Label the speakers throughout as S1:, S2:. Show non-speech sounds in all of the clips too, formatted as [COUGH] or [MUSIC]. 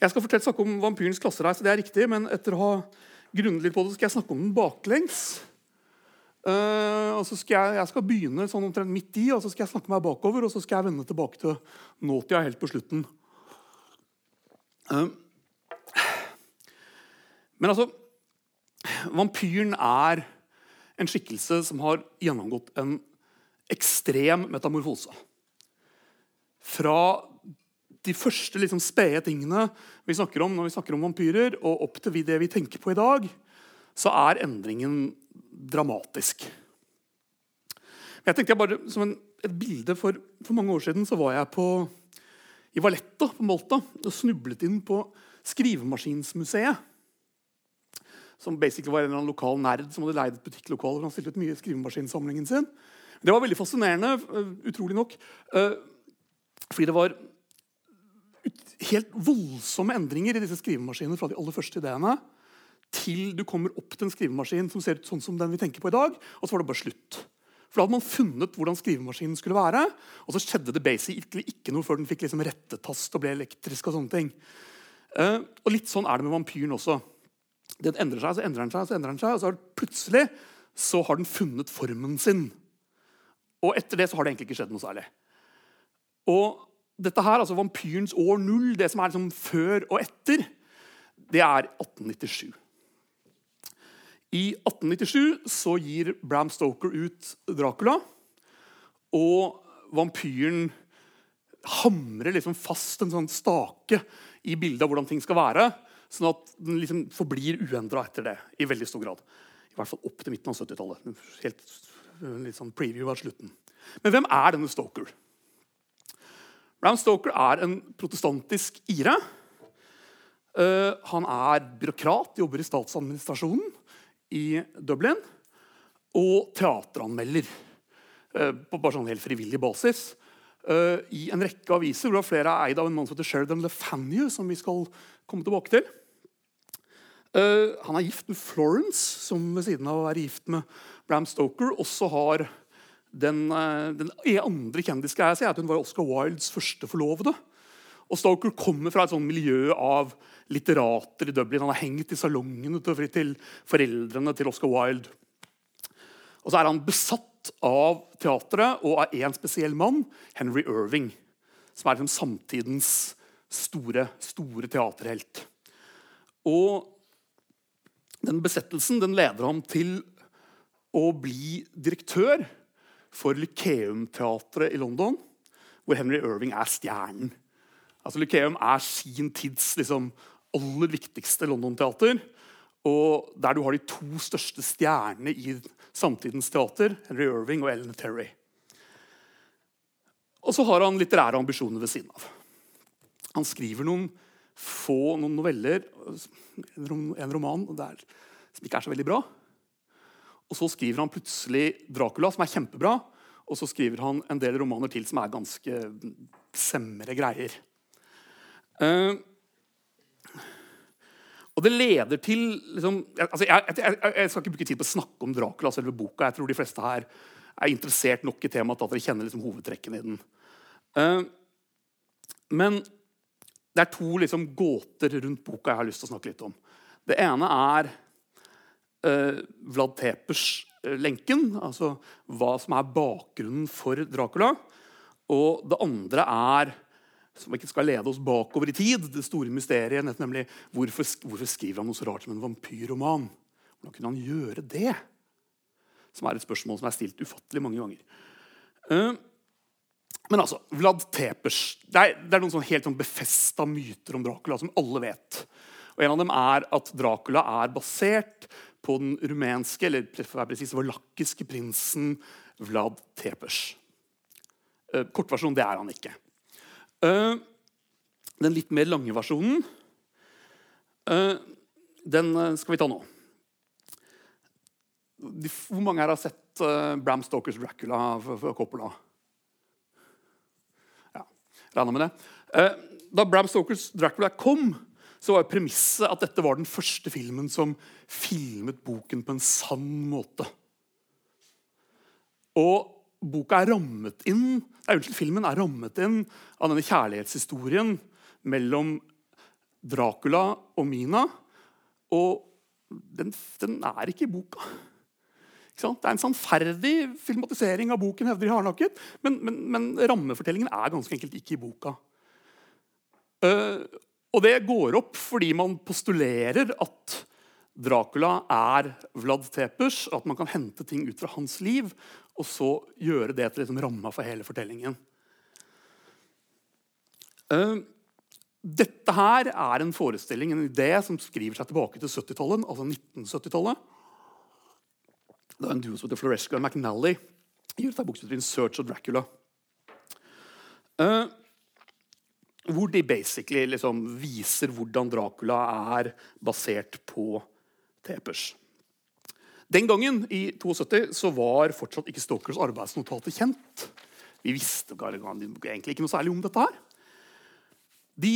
S1: Jeg skal fortelle snakke om vampyrens klassereise, det er riktig, men etter å ha grunnet litt på det, skal jeg snakke om den baklengs. Uh, og så skal jeg, jeg, skal begynne sånn omtrent midt i, og så skal jeg snakke meg bakover. Og så skal jeg vende tilbake til nåtida helt på slutten. Uh, men altså Vampyren er en skikkelse som har gjennomgått en ekstrem metamorfose. Fra de første liksom, spede tingene vi snakker om når vi snakker om vampyrer, og opp til det vi tenker på i dag, så er endringen dramatisk. Jeg tenkte jeg bare, Som en, et bilde for, for, mange år siden så var jeg på, i Valletta på Malta og snublet inn på Skrivemaskinsmuseet. Som basically var en eller annen lokal nerd som hadde leid et butikklokale. hvor han stilte ut mye skrivemaskinsamlingen sin. Det var veldig fascinerende, eh, utrolig nok. Eh, fordi det var helt voldsomme endringer i disse skrivemaskinene fra de aller første ideene til du kommer opp til en skrivemaskin som ser ut sånn som den vi tenker på i dag. Og så var det bare slutt. For Da hadde man funnet hvordan skrivemaskinen skulle være. Og så skjedde det basically ikke noe før den fikk liksom rettetast og ble elektrisk. Og sånne ting. Uh, og litt sånn er det med vampyren også. Den endrer seg, så endrer den seg, så endrer den seg, og så plutselig så har den funnet formen sin. Og etter det så har det egentlig ikke skjedd noe særlig. Og dette her, altså Vampyrens år null, det som er liksom før og etter, det er 1897. I 1897 så gir Bram Stoker ut Dracula. Og vampyren hamrer liksom fast en sånn stake i bildet av hvordan ting skal være. Sånn at den liksom forblir uendra etter det. i veldig stor grad. I hvert fall opp til midten av 70-tallet. Helt litt sånn preview av slutten. Men hvem er denne Stoker? Bram Stoker er en protestantisk ire. Uh, han er byråkrat, jobber i statsadministrasjonen i Dublin. Og teateranmelder uh, på bare sånn helt frivillig basis. Uh, I en rekke aviser hvor flere er eid av en mann som heter Sheridan LeFanu, som vi skal komme tilbake til. han er gift med Florence, som ved siden av å være gift med Bram Stoker også har den, den andre kjendisgreia si er at hun var Oscar Wildes første forlovede. Og Stoker kommer fra et sånt miljø av litterater i Dublin. Han har hengt i salongene til foreldrene til Oscar Wilde. Og så er han besatt av teatret og av én spesiell mann, Henry Irving. Som er liksom samtidens store, store teaterhelt. Og den besettelsen den leder ham til å bli direktør for Lyceum-teatret i London, hvor Henry Irving er stjernen. Altså Lyceum er sin tids liksom, aller viktigste London-teater. Og der du har de to største stjernene i samtidens teater, Henry Irving og Ellen Terry. Og så har han litterære ambisjoner ved siden av. Han skriver noen få noen noveller, en roman der, som ikke er så veldig bra. Og så skriver han plutselig Dracula, som er kjempebra. Og så skriver han en del romaner til som er ganske semre greier. Uh, og det leder til liksom, altså jeg, jeg, jeg, skal ikke bruke tid på å snakke om Dracula, selve boka. Jeg tror de fleste her er interessert nok i temaet at dere kjenner liksom, hovedtrekkene i den. Uh, men det er to liksom, gåter rundt boka jeg har lyst til å snakke litt om. Det ene er uh, Vlad Tepers-lenken, altså hva som er bakgrunnen for Dracula. Og det andre er som ikke skal lede oss bakover i tid. Det store mysteriet, nemlig hvorfor, hvorfor skriver han noe så rart som en vampyrroman? Hvordan kunne han gjøre det? Som er et spørsmål som er stilt ufattelig mange ganger. Uh, men altså, Vlad Tepers Det er, det er noen sånn helt sånn befesta myter om Dracula som alle vet. Og En av dem er at Dracula er basert på den rumenske eller presis, valakiske prinsen Vlad Tepers. Uh, kortversjonen det er han ikke. Uh, den litt mer lange versjonen uh, den eh, skal vi ta nå. Hvor mange her har sett Bram Stokers Dracula fra Coppola? Ja, regna med det. da Bram Stokers Dracula kom, så var premisset at dette var den første filmen som filmet boken på en sann måte. Og boka er rammet inn, nei, unnskyld, filmen er rammet inn av denne kjærlighetshistorien mellom Dracula og Mina. Og den, den er ikke i boka. Ikke det er en sannferdig filmatisering av boken, hevder de hardnakket, men, men, men, rammefortellingen er ganske enkelt ikke i boka. Uh, og det går opp fordi man postulerer at Dracula er Vlad Tepers, at man kan hente ting ut fra hans liv og så gjøre det til liksom ramma for hele fortellingen. Uh, dette her er en forestilling, en idé, som skriver seg tilbake til 70-tallet. altså 1970-tallet. Det er en duo som heter Floresca og McNally gir ut en bok som heter 'Search of Dracula'. Uh, hvor de basically liksom viser hvordan Dracula er basert på Tepers. Den gangen, i 72, så var fortsatt ikke Stokers arbeidsnotater kjent. Vi visste egentlig ikke noe særlig om dette. her. De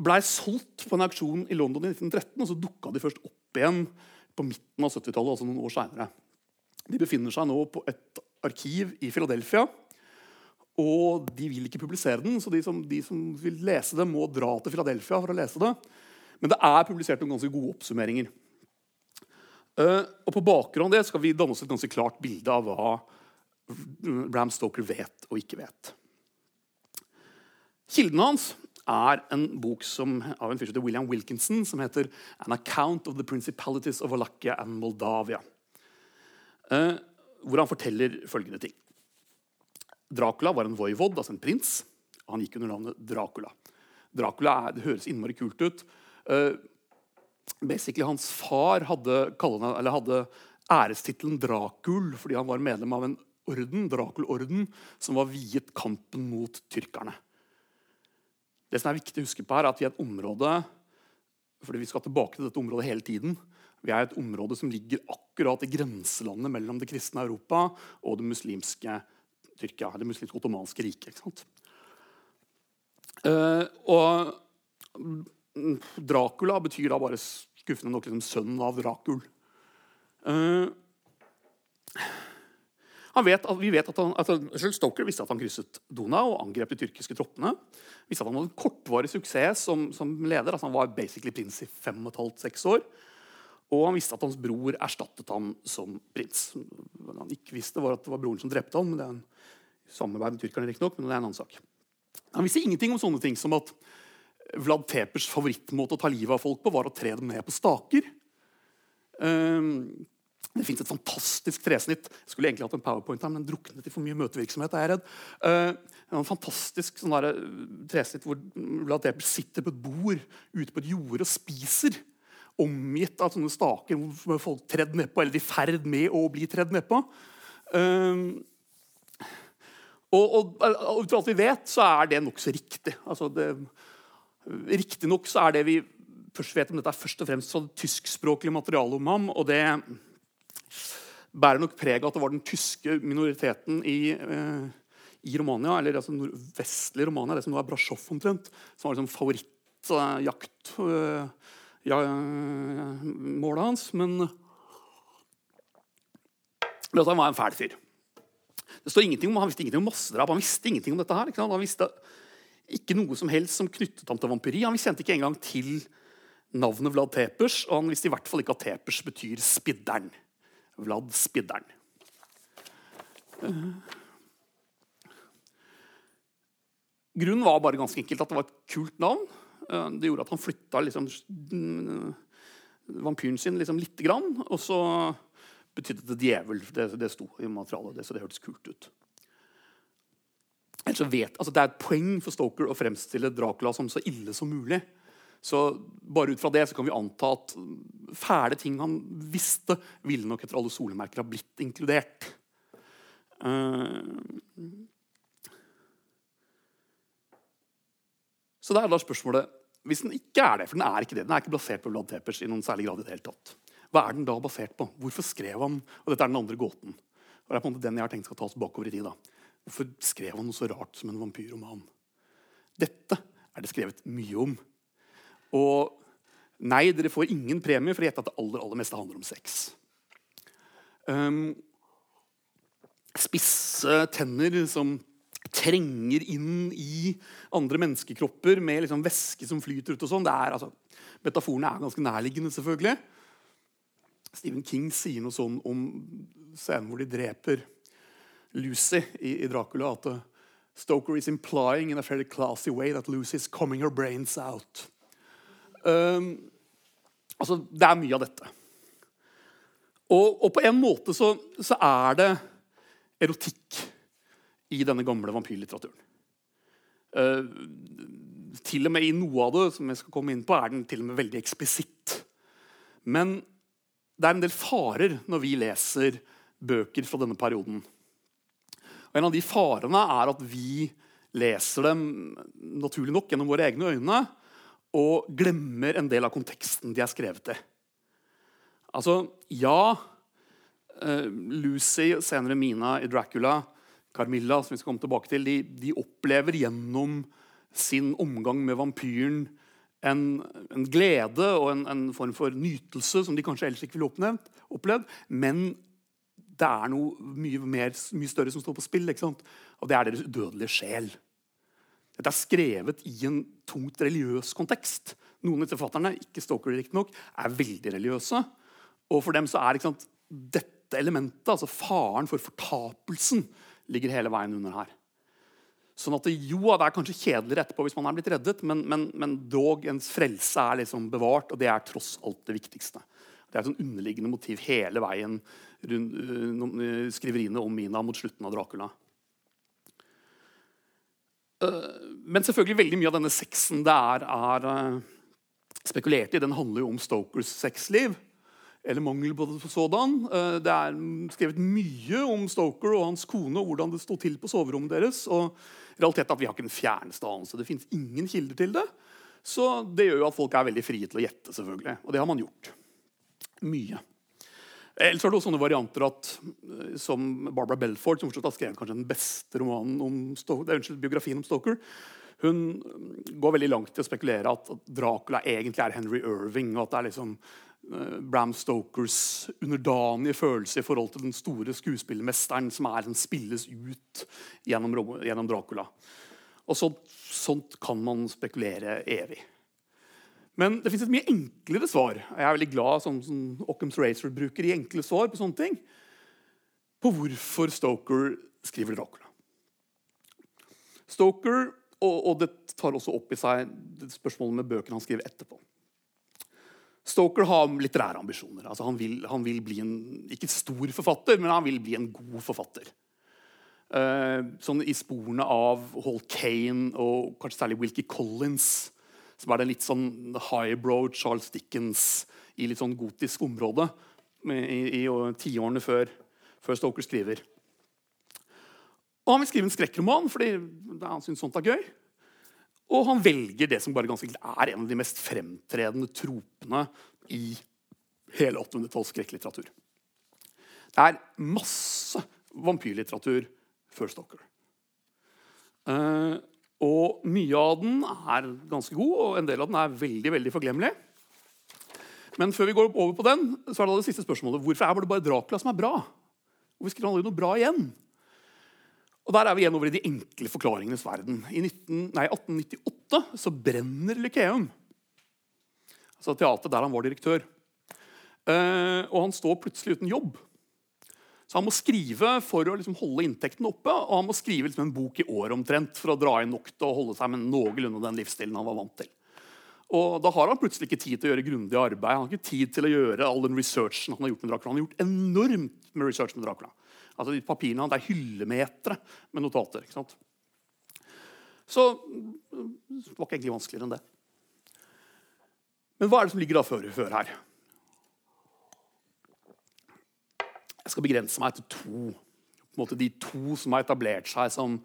S1: blei solgt på en auksjon i London i 1913, og så dukka de først opp igjen på midten av 70-tallet. altså noen år senere. De befinner seg nå på et arkiv i Philadelphia. Og de vil ikke publisere den, så de som, de som vil lese det, må dra til Philadelphia for å lese det. Men det er publisert noen ganske gode oppsummeringer. Uh, og På bakgrunn av det skal vi danne oss et ganske klart bilde av hva Bram Stoker vet og ikke vet. Kilden hans er en bok som, av en fyr som heter William Wilkinson, som heter 'An Account of the Principalities of Wallachia and Moldavia'. Uh, hvor han forteller følgende ting. Dracula var en voivod, altså en prins. og Han gikk under navnet Dracula. Dracula er, det høres innmari kult ut. Uh, basically Hans far hadde, hadde ærestittelen Dracul fordi han var medlem av en orden, Dracul-orden, som var viet kampen mot tyrkerne. Det som er viktig å huske på her, er at vi er et område fordi vi skal tilbake til dette området hele tiden. Vi er et område som ligger akkurat i grenselandet mellom det kristne Europa og det muslimske Tyrkia, det muslimske ottomanske riket. ikke sant? Uh, og Dracula betyr da bare skuffende nok liksom sønnen av Dracul. Uh, vi vet at han, altså, selv Stoker visste at han krysset Donau og angrep de tyrkiske troppene. Visste at han hadde en kortvarig suksess som, som leder. altså Han var basically prins i fem og et halvt, seks år. Og han visste at hans bror erstattet ham som prins. Det han ikke visste, var at det var broren som drepte ham, men det er en samarbeid med tyrkerne, riktignok, men det er en annen sak. Han visste ingenting om sånne ting som at Vlad Tepers favorittmåte å ta livet av folk på var å tre dem ned på staker. Um, det fins et fantastisk tresnitt. Jeg skulle egentlig hatt en powerpoint her, men den druknet i for mye møtevirksomhet. er jeg redd. Uh, en fantastisk sånn der, eh, tresnitt hvor Vlad Tepers sitter på et bord ute på et jorde og spiser. Omgitt av sånne staker hvor folk tredd nedpå, eller i ferd med å bli tredd nedpå. Uh, og, og ut fra alt vi vet, så er det nokså riktig. Altså Riktignok så er det vi først vet om dette, er først og fremst fra tyskspråklig materiale om ham. og det bærer nok preg av at det var den tyske minoriteten i, eh, i Romania, eller altså nordvestlig Romania, det som nå er Brasjov omtrent, som var liksom favorittjakt. uh, ja, hans. Men, men han var en fæl fyr. Det står ingenting om, Han visste ingenting om massedrap. Han visste ingenting om dette. her. Han visste ikke noe som helst som knyttet ham til vampyri. Han kjente ikke engang til navnet Vlad Tepers, og han visste i hvert fall ikke at Tepers betyr spidderen. Vlad Spidderen. Grunnen var bare ganske enkelt at det var et kult navn. Eh, det gjorde at han flytta liksom, vampyren sin liksom lite grann. Og så betydde det djevel. Det, det sto i materialet, så det hørtes kult ut. Vet, altså det er et poeng for Stoker å fremstille Dracula som så ille som mulig. Så bare ut fra det så kan vi anta at fæle ting han visste, ville nok etter alle solemerker ha blitt inkludert. Uh, så det er da spørsmålet Hvis den ikke er det, for den er ikke det, den er ikke basert på Vlad Tepers i noen særlig grad i det hele tatt. Hva er den da basert på? Hvorfor skrev han Og dette er den andre gåten. Og det er på en måte den jeg har tenkt skal tas bakover i tid. da. Hvorfor skrev han noe så rart som en vampyrroman? Dette er det skrevet mye om og nei, dere får ingen premie for å gjette at det aller, aller meste handler om sex. Um, spisse tenner som trenger inn i andre menneskekropper med liksom væske som flyter ut. og sånn. Altså, metaforene er ganske nærliggende, selvfølgelig. Stephen King sier noe sånn om scenen hvor de dreper Lucy i, i Dracula. At uh, Stoker is implying in a fairly classy way that Lucy is coming her brains out. Um, altså, det er mye av dette. Og, og på en måte så, så, er det erotikk i denne gamle vampyrlitteraturen. Uh, til og med i noe av det som jeg skal komme inn på, er den til og med veldig eksplisitt. Men det er en del farer når vi leser bøker fra denne perioden. Og En av de farene er at vi leser dem naturlig nok gjennom våre egne øyne og glemmer en del av konteksten de er skrevet i. Altså, ja uh, Lucy, senere Mina i Dracula, Carmilla, som vi skal komme tilbake til, de, de opplever gjennom sin omgang med vampyren en, en glede og en, en, form for nytelse som de kanskje ellers ikke ville opplevd. Men det er noe mye, mer, mye større som står på spill. Og det er deres udødelige sjel. Dette er skrevet i en tungt religiøs kontekst. Noen av forfatterne ikke Stoker riktignok, er veldig religiøse. Og for dem så er sant, dette elementet, altså faren for fortapelsen, ligger hele veien under her. Sånn at jo, det er kanskje kjedeligere etterpå hvis man er blitt reddet, men, men, men dog ens frelse er liksom bevart, og det er tross alt det viktigste. Det er et sånn underliggende motiv hele veien rundt uh, skriveriene om Mina mot slutten av Dracula. Uh, men selvfølgelig veldig mye av denne sexen det er, er spekulert i, den handler jo om Stokers sexliv. Eller mangel på sådan. Det er skrevet mye om Stoker og hans kone og hvordan det sto til på soverommet deres. og realiteten at vi har ikke den fjerneste anelse. Det fins ingen kilder til det. Så det gjør jo at folk er veldig frie til å gjette. selvfølgelig. Og det har man gjort mye. Ellers er det også sånne varianter at, eh, som Barbara Belford, som har skrevet kanskje den beste om Stoker, unnskyld, biografien om Stoker, hun går veldig langt til å spekulere at Dracula egentlig er Henry Irving. og at det er liksom Bram Stokers underdanige følelse i forhold til den store skuespillermesteren som er, den spilles ut gjennom, gjennom Dracula. Og så, Sånt kan man spekulere evig. Men det fins et mye enklere svar. Jeg er veldig glad som, som Occam's Racer bruker i enkle svar på sånne ting. På hvorfor Stoker skriver Dracula. Stoker, og, og det tar også opp i seg spørsmålet med bøkene han skriver etterpå. Stoker har litterære ambisjoner. Altså han, vil, han, vil, bli en ikke stor forfatter, men han vil bli en god forfatter. Uh, sånn I sporene av Hall Kane og kanskje særlig Wilkie Collins som er det litt sånn highbrow Charles Dickens i litt sånn gotisk område i tiårene før, før, Stoker skriver. Og Han vil skrive en skrekkroman fordi han syns sånt er gøy. Og han velger det som bare ganske er en av de mest fremtredende tropene i hele 800-talls skrekklitteratur. Det er masse vampyrlitteratur før Stalker. Uh, og mye av den er ganske god, og en del av den er veldig veldig forglemmelig. Men før vi går over på den, så er det det siste spørsmålet. Hvorfor er det bare Dracula som er bra? Hvorfor skriver han aldri noe bra igjen? Og Der er vi igjen over i de enkle forklaringenes verden. I 19, nei, 1898 så brenner Lykeum. Altså teateret der han var direktør. Uh, og han står plutselig uten jobb. Så han må skrive for å liksom holde inntekten oppe, og han må skrive liksom en bok i år omtrent for å dra inn nok til å holde seg med noenlunde den livsstilen han var vant til. Og Da har han plutselig ikke tid til å gjøre grundig arbeid. Han har ikke tid til å gjøre all den researchen han har gjort med Dracula. Han har gjort enormt med research med Dracula. Altså de papirene Det er hyllemetere med notater. ikke sant? Så det var ikke egentlig vanskeligere enn det. Men hva er det som ligger da før, før her? Jeg skal begrense meg til to. På en måte de to som har etablert seg som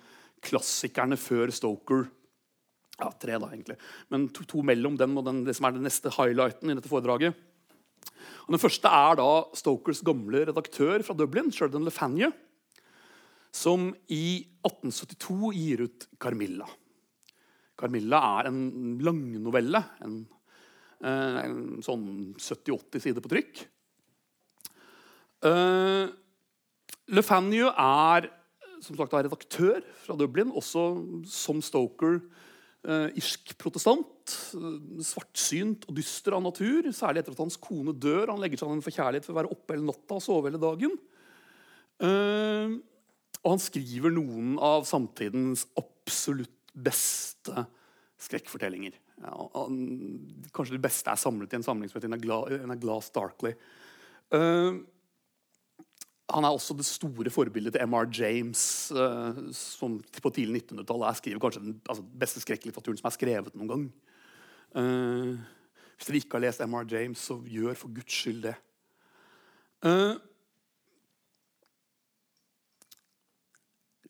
S1: klassikerne før Stoker. Ja, tre, da, egentlig. Men to, to mellom dem og den, det som er den neste highlighten i dette foredraget. Og den første er da Stokers gamle redaktør fra Dublin, Sheridan Lefanye, som i 1872 gir ut 'Carmilla'. Carmilla er en langnovelle. En, eh, en sånn 70-80 sider på trykk. Uh, Le er som sagt, redaktør fra Dublin, også som Stoker. Uh, irsk protestant. Uh, svartsynt og dyster av natur. Særlig etter at hans kone dør. Han legger seg an en forkjærlighet for å være oppe hele natta og sove hele dagen. Uh, og han skriver noen av samtidens absolutt beste skrekkfortellinger. Ja, kanskje det beste er samlet i en samling som heter In a, Glass Darkly. Uh, han er også det store forbildet til M.R. James, uh, som på tidlig 1900-tallet skriver kanskje den altså, beste skrekklitteraturen som er skrevet noen gang. Uh, hvis dere ikke har lest M.R. James, så gjør for Guds skyld det.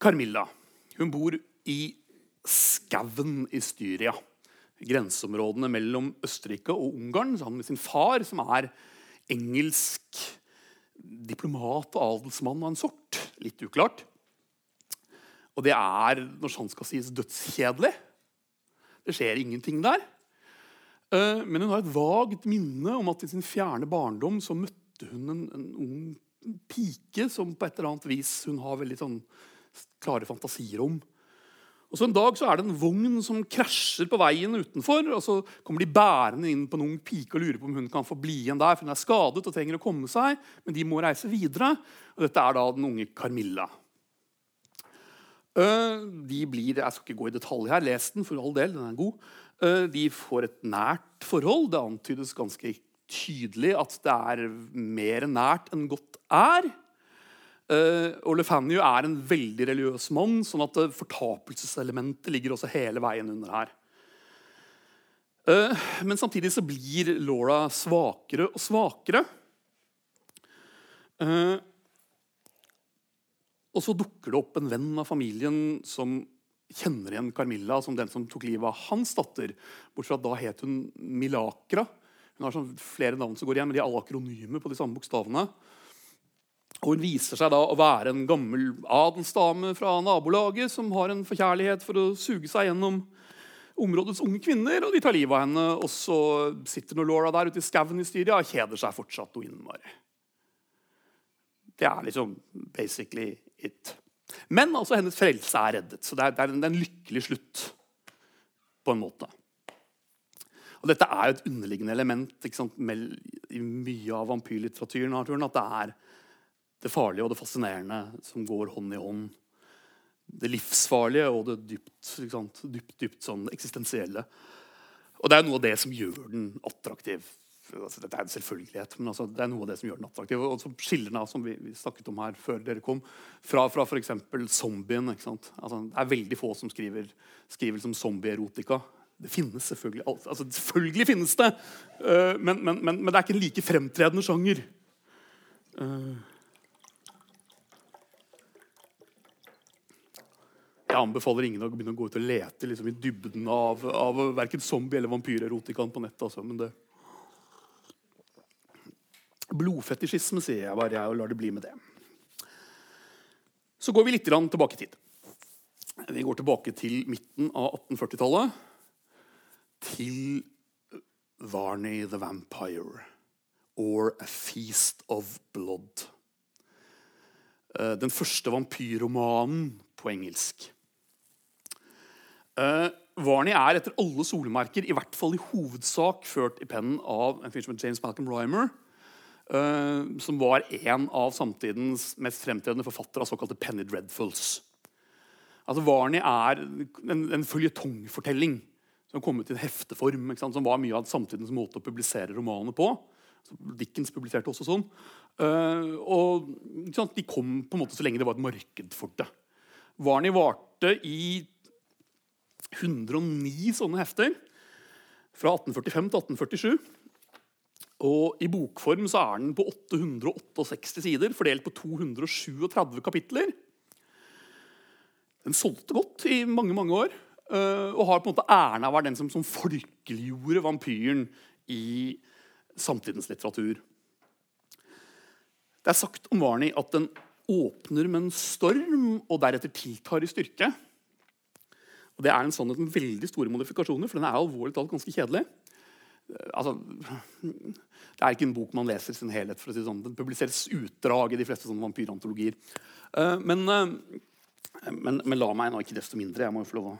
S1: Carmilla hun bor i skauen i Styria. Grenseområdene mellom Østerrike og Ungarn sammen med sin far, som er engelsk diplomat og adelsmann av en sort. Litt uklart. Og det er, når sant skal sies, dødskjedelig. Det skjer ingenting der. Eh, men hun har et vagt minne om at i sin fjerne barndom så møtte hun en, en ung pike som på et eller annet vis hun har veldig sånn klare fantasier om. Og så En dag så er det en vogn som krasjer på veien utenfor. og Så kommer de bærende inn på en ung pike og lurer på om hun kan få bli igjen der. for Hun er skadet og trenger å komme seg, men de må reise videre. Og Dette er da den unge Carmilla. Eh, de blir, Jeg skal ikke gå i detalj her. Les den, for all del. den er god. Eh, de får et nært forhold. Det antydes ganske tydelig at det er mer nært enn godt er. Uh, og Lefanio er en veldig religiøs mann, sånn at uh, fortapelseselementet ligger også hele veien under her. Men samtidig så blir Laura svakere og svakere. Og så dukker det opp en venn av familien som kjenner igjen Carmilla som den som tok livet av hans datter. Bortsett fra at da het hun Milakra. Hun har sånn flere navn som går igjen, men de er alle akronymer på de samme bokstavene. Og Hun viser seg da å være en gammel adelsdame fra nabolaget som har en forkjærlighet for å suge seg gjennom områdets unge kvinner. og De tar livet av henne, og så sitter nå Laura der ute i skauen i Styria og kjeder seg fortsatt og innmari. Det er liksom basically it. Men altså hennes frelse er reddet, så det er, det er, en, lykkelig slutt. På en måte. Og Dette er jo et underliggende element sant, i mye av vampyrlitteraturen. At det er det farlige og det fascinerende som går hånd i hånd. Det livsfarlige og det dypt, dypt, dypt sånn eksistensielle. Og det er noe av det som gjør den attraktiv. Altså, dette er en selvfølgelighet, men altså, det er noe av det som gjør den attraktiv. Og så skiller den, av, som vi, vi, snakket om her før dere kom, fra, fra f.eks. zombien. Altså, det er veldig få som skriver, skriver som zombie-erotika. Det finnes selvfølgelig. Altså, selvfølgelig finnes det, uh, men, men, men, men, det er ikke en like fremtredende sjanger. Uh, Jeg anbefaler ingen å begynne å gå ut og lete liksom, i dybden av, av verken zombie- eller vampyrerotikan på nettet. Altså, men det Blodfetisjisme, sier jeg bare, og lar det bli med det. Så går vi litt tilbake i tid. Vi går tilbake til midten av 1840-tallet. Til Varney the Vampire. Or A Feast of Blood. Eh, den første vampyrromanen på engelsk. Uh, Varney er etter alle solmerker i hvert fall i hovedsak ført i pennen av en fyr som James Malcolm Rymer. Uh, som var en av samtidens mest fremtredende forfattere av såkalte Penny Dreadfuls. Altså Varney er en, en føljetongfortelling som kom ut i en hefteform. Som var mye av samtidens måte å publisere romanene på. Dickens publiserte også sånn. Uh, og De kom på en måte så lenge det var et marked for det. Varney varte i 109 sånne hefter fra 1845 til 1847. Og I bokform så er den på 868 sider, fordelt på 237 kapitler. Den solgte godt i mange mange år eh, og har på en måte æren av å være den som, som folkeliggjorde vampyren i samtidens litteratur. Det er sagt om Varney at den åpner med en storm og deretter tiltar i styrke. Og Det er en sannhet med veldig store modifikasjoner, for den er alvorlig talt ganske kjedelig. Eh, altså, det er ikke en bok man leser i sin helhet. for å si det sånn. Den publiseres utdrag i de fleste sånne vampyrantologier. Uh, men uh, Men, men, la meg nå ikke desto mindre. Jeg må jo få lov å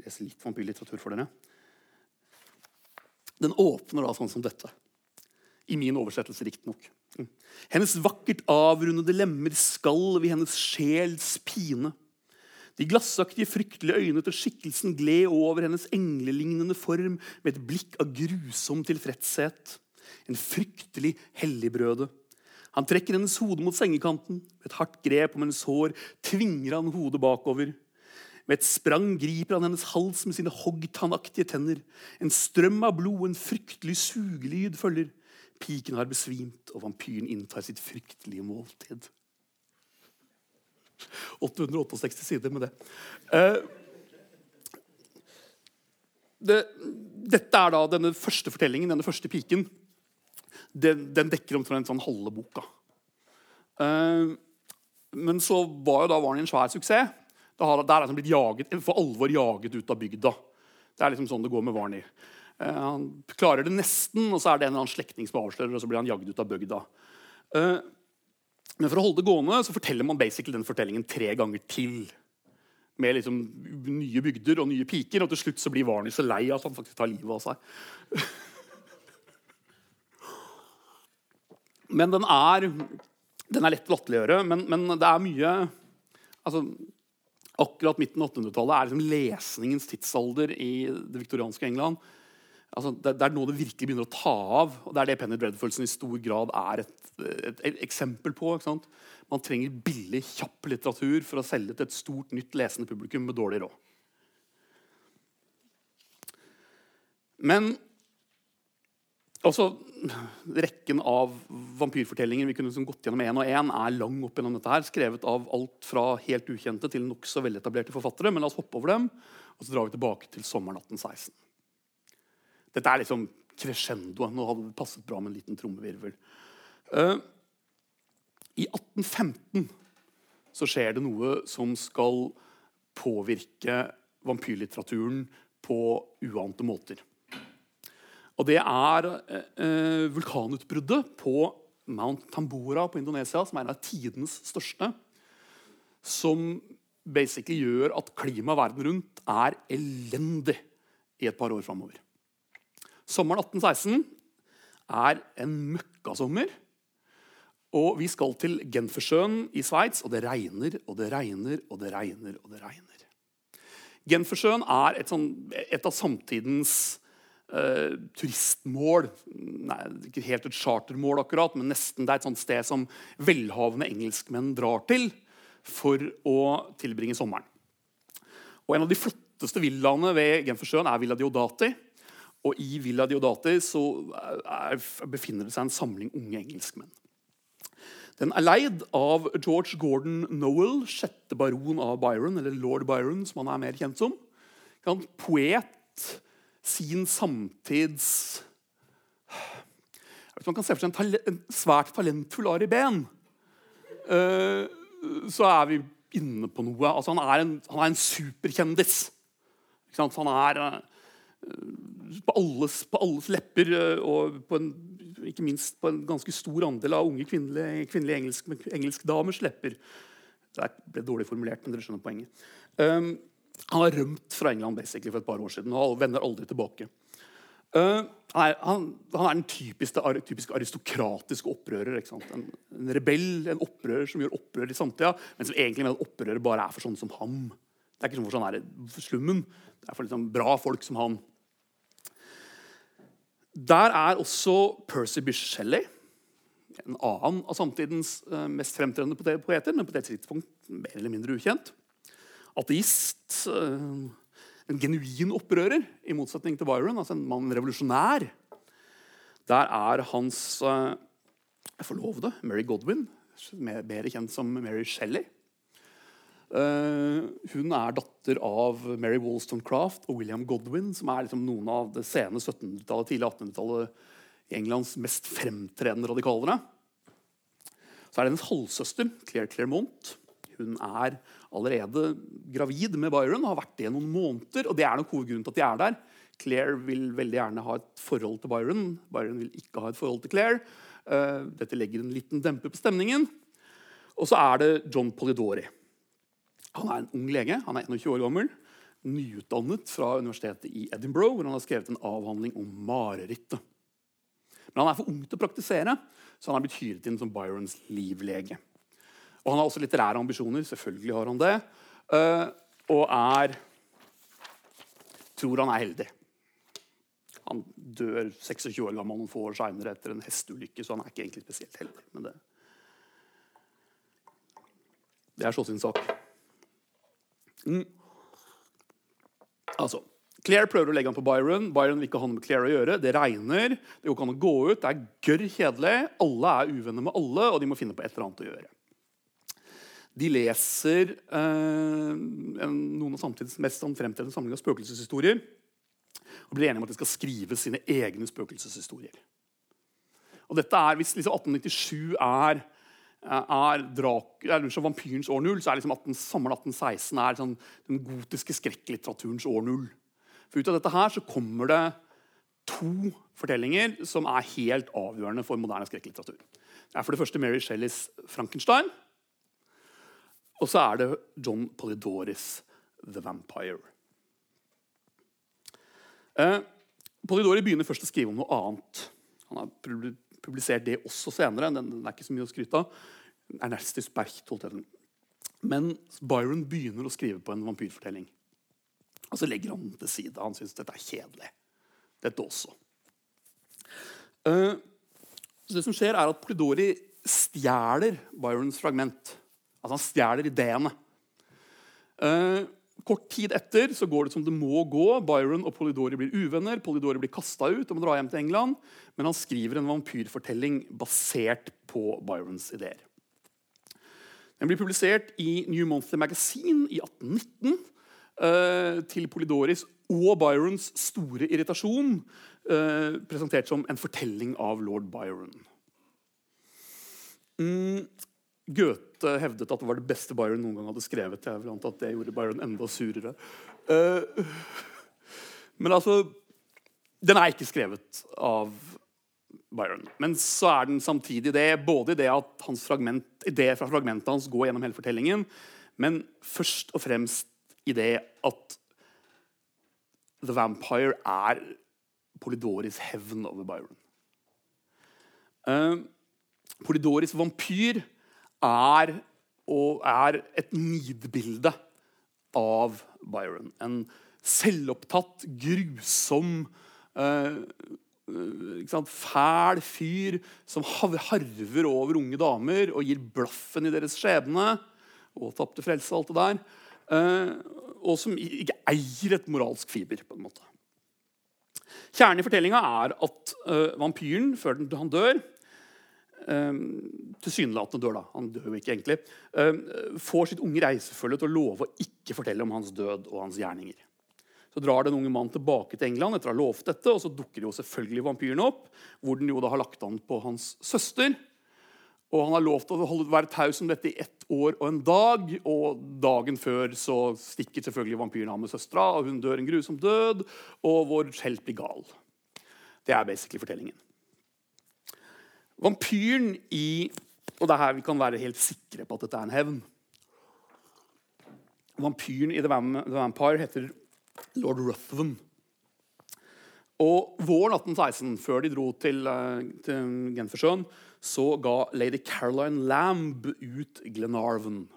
S1: lese litt vampyrlitteratur for dere. Den åpner da sånn som dette. I min oversettelse, riktignok. Mm. Hennes vakkert avrundede lemmer skalv i hennes sjels pine. De glassaktige, fryktelige øynene til skikkelsen gled over hennes englelignende form med et blikk av grusom tilfredshet. En fryktelig helligbrøde. Han trekker hennes hode mot sengekanten. Med et hardt grep om hennes hår tvinger han hodet bakover. Med et sprang griper han hennes hals med sine hoggtannaktige tenner. En strøm av blod, en fryktelig sugelyd følger. Piken har besvimt, og vampyren inntar sitt fryktelige måltid. 868 sider med det. Uh, det. Dette er da denne første fortellingen, denne første piken. Den, den dekker omtrent sånn halve boka. Uh, men så var jo da Varney en svær suksess. Der er han blitt jaget, for alvor jaget ut av bygda. Det er liksom sånn det går med Varney. Uh, han klarer det nesten, og så er det en eller annen slektning som avslører, og så blir han jaget ut av bygda. Men for å holde det gående så forteller man basically den fortellingen tre ganger til. Med liksom nye bygder og nye piker. Og til slutt så blir Varney så lei at han faktisk tar livet av seg. [LAUGHS] Men den er, den er lett å latterliggjøre. Men, men, det er mye altså, Akkurat midten av 800-tallet er liksom lesningens tidsalder i det viktorianske England. Altså, det, det, er nå det virkelig begynner å ta av. og Det er det Penny Dreadfulson i stor grad er et, et, et eksempel på. Man trenger billig, kjapp litteratur for å selge til et stort, nytt lesende publikum med dårlig råd. Men også Rekken av vampyrfortellinger vi kunne liksom gått gjennom én og én, er lang opp gjennom dette her, skrevet av alt fra helt ukjente til nokså veletablerte forfattere. Men la oss hoppe over dem, og så drar vi tilbake til sommeren 1816. Dette er liksom crescendoet. Nå hadde det passet bra med en liten trommevirvel. Uh, I 1815 så skjer det noe som skal påvirke vampyrlitteraturen på uante måter. Og det er uh, vulkanutbruddet på Mount Tambora på Indonesia, som er en av tidenes største, som basically gjør at klimaet verden rundt er elendig i et par år framover. Sommeren 1816 er en møkkasommer. Og vi skal til Genfersjøen i Sveits, og det regner og det regner og det regner. og det regner. Genfersjøen er et, sånn, et av samtidens uh, turistmål. Nei, ikke helt et chartermål, akkurat, men nesten det er et sånt sted som velhavende engelskmenn drar til for å tilbringe sommeren. Og En av de flotteste villaene ved Genfersjøen er Villa Diodati. Og i Villa Diodati er, befinner det seg en samling unge engelskmenn. Den er leid av George Gordon Noel, sjette baron av Byron, eller lord Byron, som han er mer kjent som. En poet, sin samtids Man kan se for seg en, en svært talentfull Ari Behn. Uh, så er vi inne på noe. Altså, han, er en, han er en superkjendis. Han er uh, på alles, på alles, lepper, eh, og en, ikke minst på en ganske stor andel av unge kvinnelige, kvinnelige engelsk, engelskdamers lepper. Det ble dårlig formulert, men dere skjønner poenget. Um, han har rømt fra England for et par år siden og vender aldri tilbake. Uh, han, er, han, han, er, den typiske, typisk aristokratiske opprører. En, en, rebell, en opprører som gjør opprør i samtida, men som egentlig mener at opprører bare er for sånne som ham. Det er ikke sånn for sånn her slummen. Det er for liksom bra folk som han. Der er også Percy Bysshe Shelley, en annen av samtidens uh, mest fremtredende poeter, men på det tidspunkt mer eller mindre ukjent. Ateist. Uh, en genuin opprører, i motsetning til Byron. altså En mann revolusjonær. Der er hans uh, forlovede, Mary Godwin, mer kjent som Mary Shelley. Uh, hun er datter av Mary Wollstonecraft og William Godwin, som er liksom noen av det sene 1700-tallet, tidlig 1800-tallet i Englands mest fremtredende radikalere. Så er det hennes halvsøster, Claire Clermont. Hun er allerede gravid med Byron har vært det noen måneder. og Det er nok hovedgrunnen til at de er der. Claire vil veldig gjerne ha et forhold til Byron. Byron vil ikke ha et forhold til Claire. Uh, dette legger en liten demper på stemningen. Og så er det John Polidori Han er en ung lege. Han er 21 år gammel. Nyutdannet fra universitetet i Edinburgh, hvor han har skrevet en avhandling om marerittet. Men han er for ung til å praktisere, så han er blitt hyret inn som Byrons livlege. Og han har også litterære ambisjoner. selvfølgelig har han det, uh, Og er tror han er heldig. Han dør 26 år gammel noen få år seinere etter en hesteulykke, så han er ikke egentlig spesielt heldig. Men det, det er så sin sak. Mm. Altså, Claire prøver å legge han på Byron. Byron vil ikke ha noe med Claire å gjøre. Det regner, det går ikke an å gå ut, det er gørr kjedelig. Alle er uvenner med alle, og de må finne på et eller annet å gjøre. De leser eh, noen av samtidens mest fremtredende samlinger av spøkelseshistorier og blir enige om at de skal skrive sine egne spøkelseshistorier. Og dette er, Hvis liksom 1897 er er, drak, er vampyrens år null, så er liksom 18, sommeren 1816 er liksom den gotiske skrekklitteraturens år null. For Ut av dette her så kommer det to fortellinger som er helt avgjørende for moderne skrekklitteratur. Det er for det første Mary Shelleys 'Frankenstein'. Og så er det John Polydoris' 'The Vampire'. Eh, Polidori begynner først å skrive om noe annet. Han har publisert det også senere. Den, den er ikke så mye å skryte av. Ernestis Bercht holdt den. Men Byron begynner å skrive på en vampyrfortelling. Og så legger han den til side. Han syns dette er kjedelig. Dette også. Uh, så det som skjer, er at Polidori stjeler Byrons fragment. Altså Han stjeler ideene. Uh, Kort tid etter så går det som det må gå. Byron og Polidori blir uvenner. Polidori blir kasta ut og må dra hjem til England. Men han skriver en vampyrfortelling basert på Byrons ideer. Den blir publisert i New Monthly Magazine i 1819. Uh, til Polidoris og Byrons store irritasjon. Uh, presentert som en fortelling av lord Byron. Goethe hevdet at det var det beste Byron noen gang hadde skrevet. Jeg vil anta at det gjorde Byron enda surere. Uh, men altså Den er ikke skrevet av Byron. Men så er den samtidig det, både i det at hans fragment, idé fra fragmentet hans går gjennom hele fortellingen, men først og fremst i det at The Vampire er Polydoris hevn over Byron. Uh, Polydoris vampyr er, er et nidbilde av Byron. En selvopptatt, grusom, uh, fæl fyr som harver over unge damer og gir blaffen i deres skjebne. Og tapte frelse og alt det der. Eh, og som ikke eier et moralsk fiber. på en måte. Kjernen i fortellinga er at eh, vampyren, før han dør, tilsynelatende dør, da, han dør jo ikke egentlig, um, får sitt unge reisefølge til å love å ikke fortelle om hans død og hans gjerninger. Så drar den unge mannen tilbake til England etter å ha lovt dette, og så dukker jo selvfølgelig vampyrene opp, hvor den jo da har lagt an på hans søster. Og han har lovt å holde, være taus om dette i ett år og en dag. Og dagen før så stikker selvfølgelig vampyren av med søstera, og hun dør en grusom død. Og vår helt blir gal. Det er basically fortellingen. Vampyren i Og det er her vi kan være helt sikre på at dette er en hevn. Vampyren i The Vampire heter lord Ruthven. Og våren 1816, før de dro til, uh, til Genfersjøen, så ga lady Caroline Lamb ut Glenarven.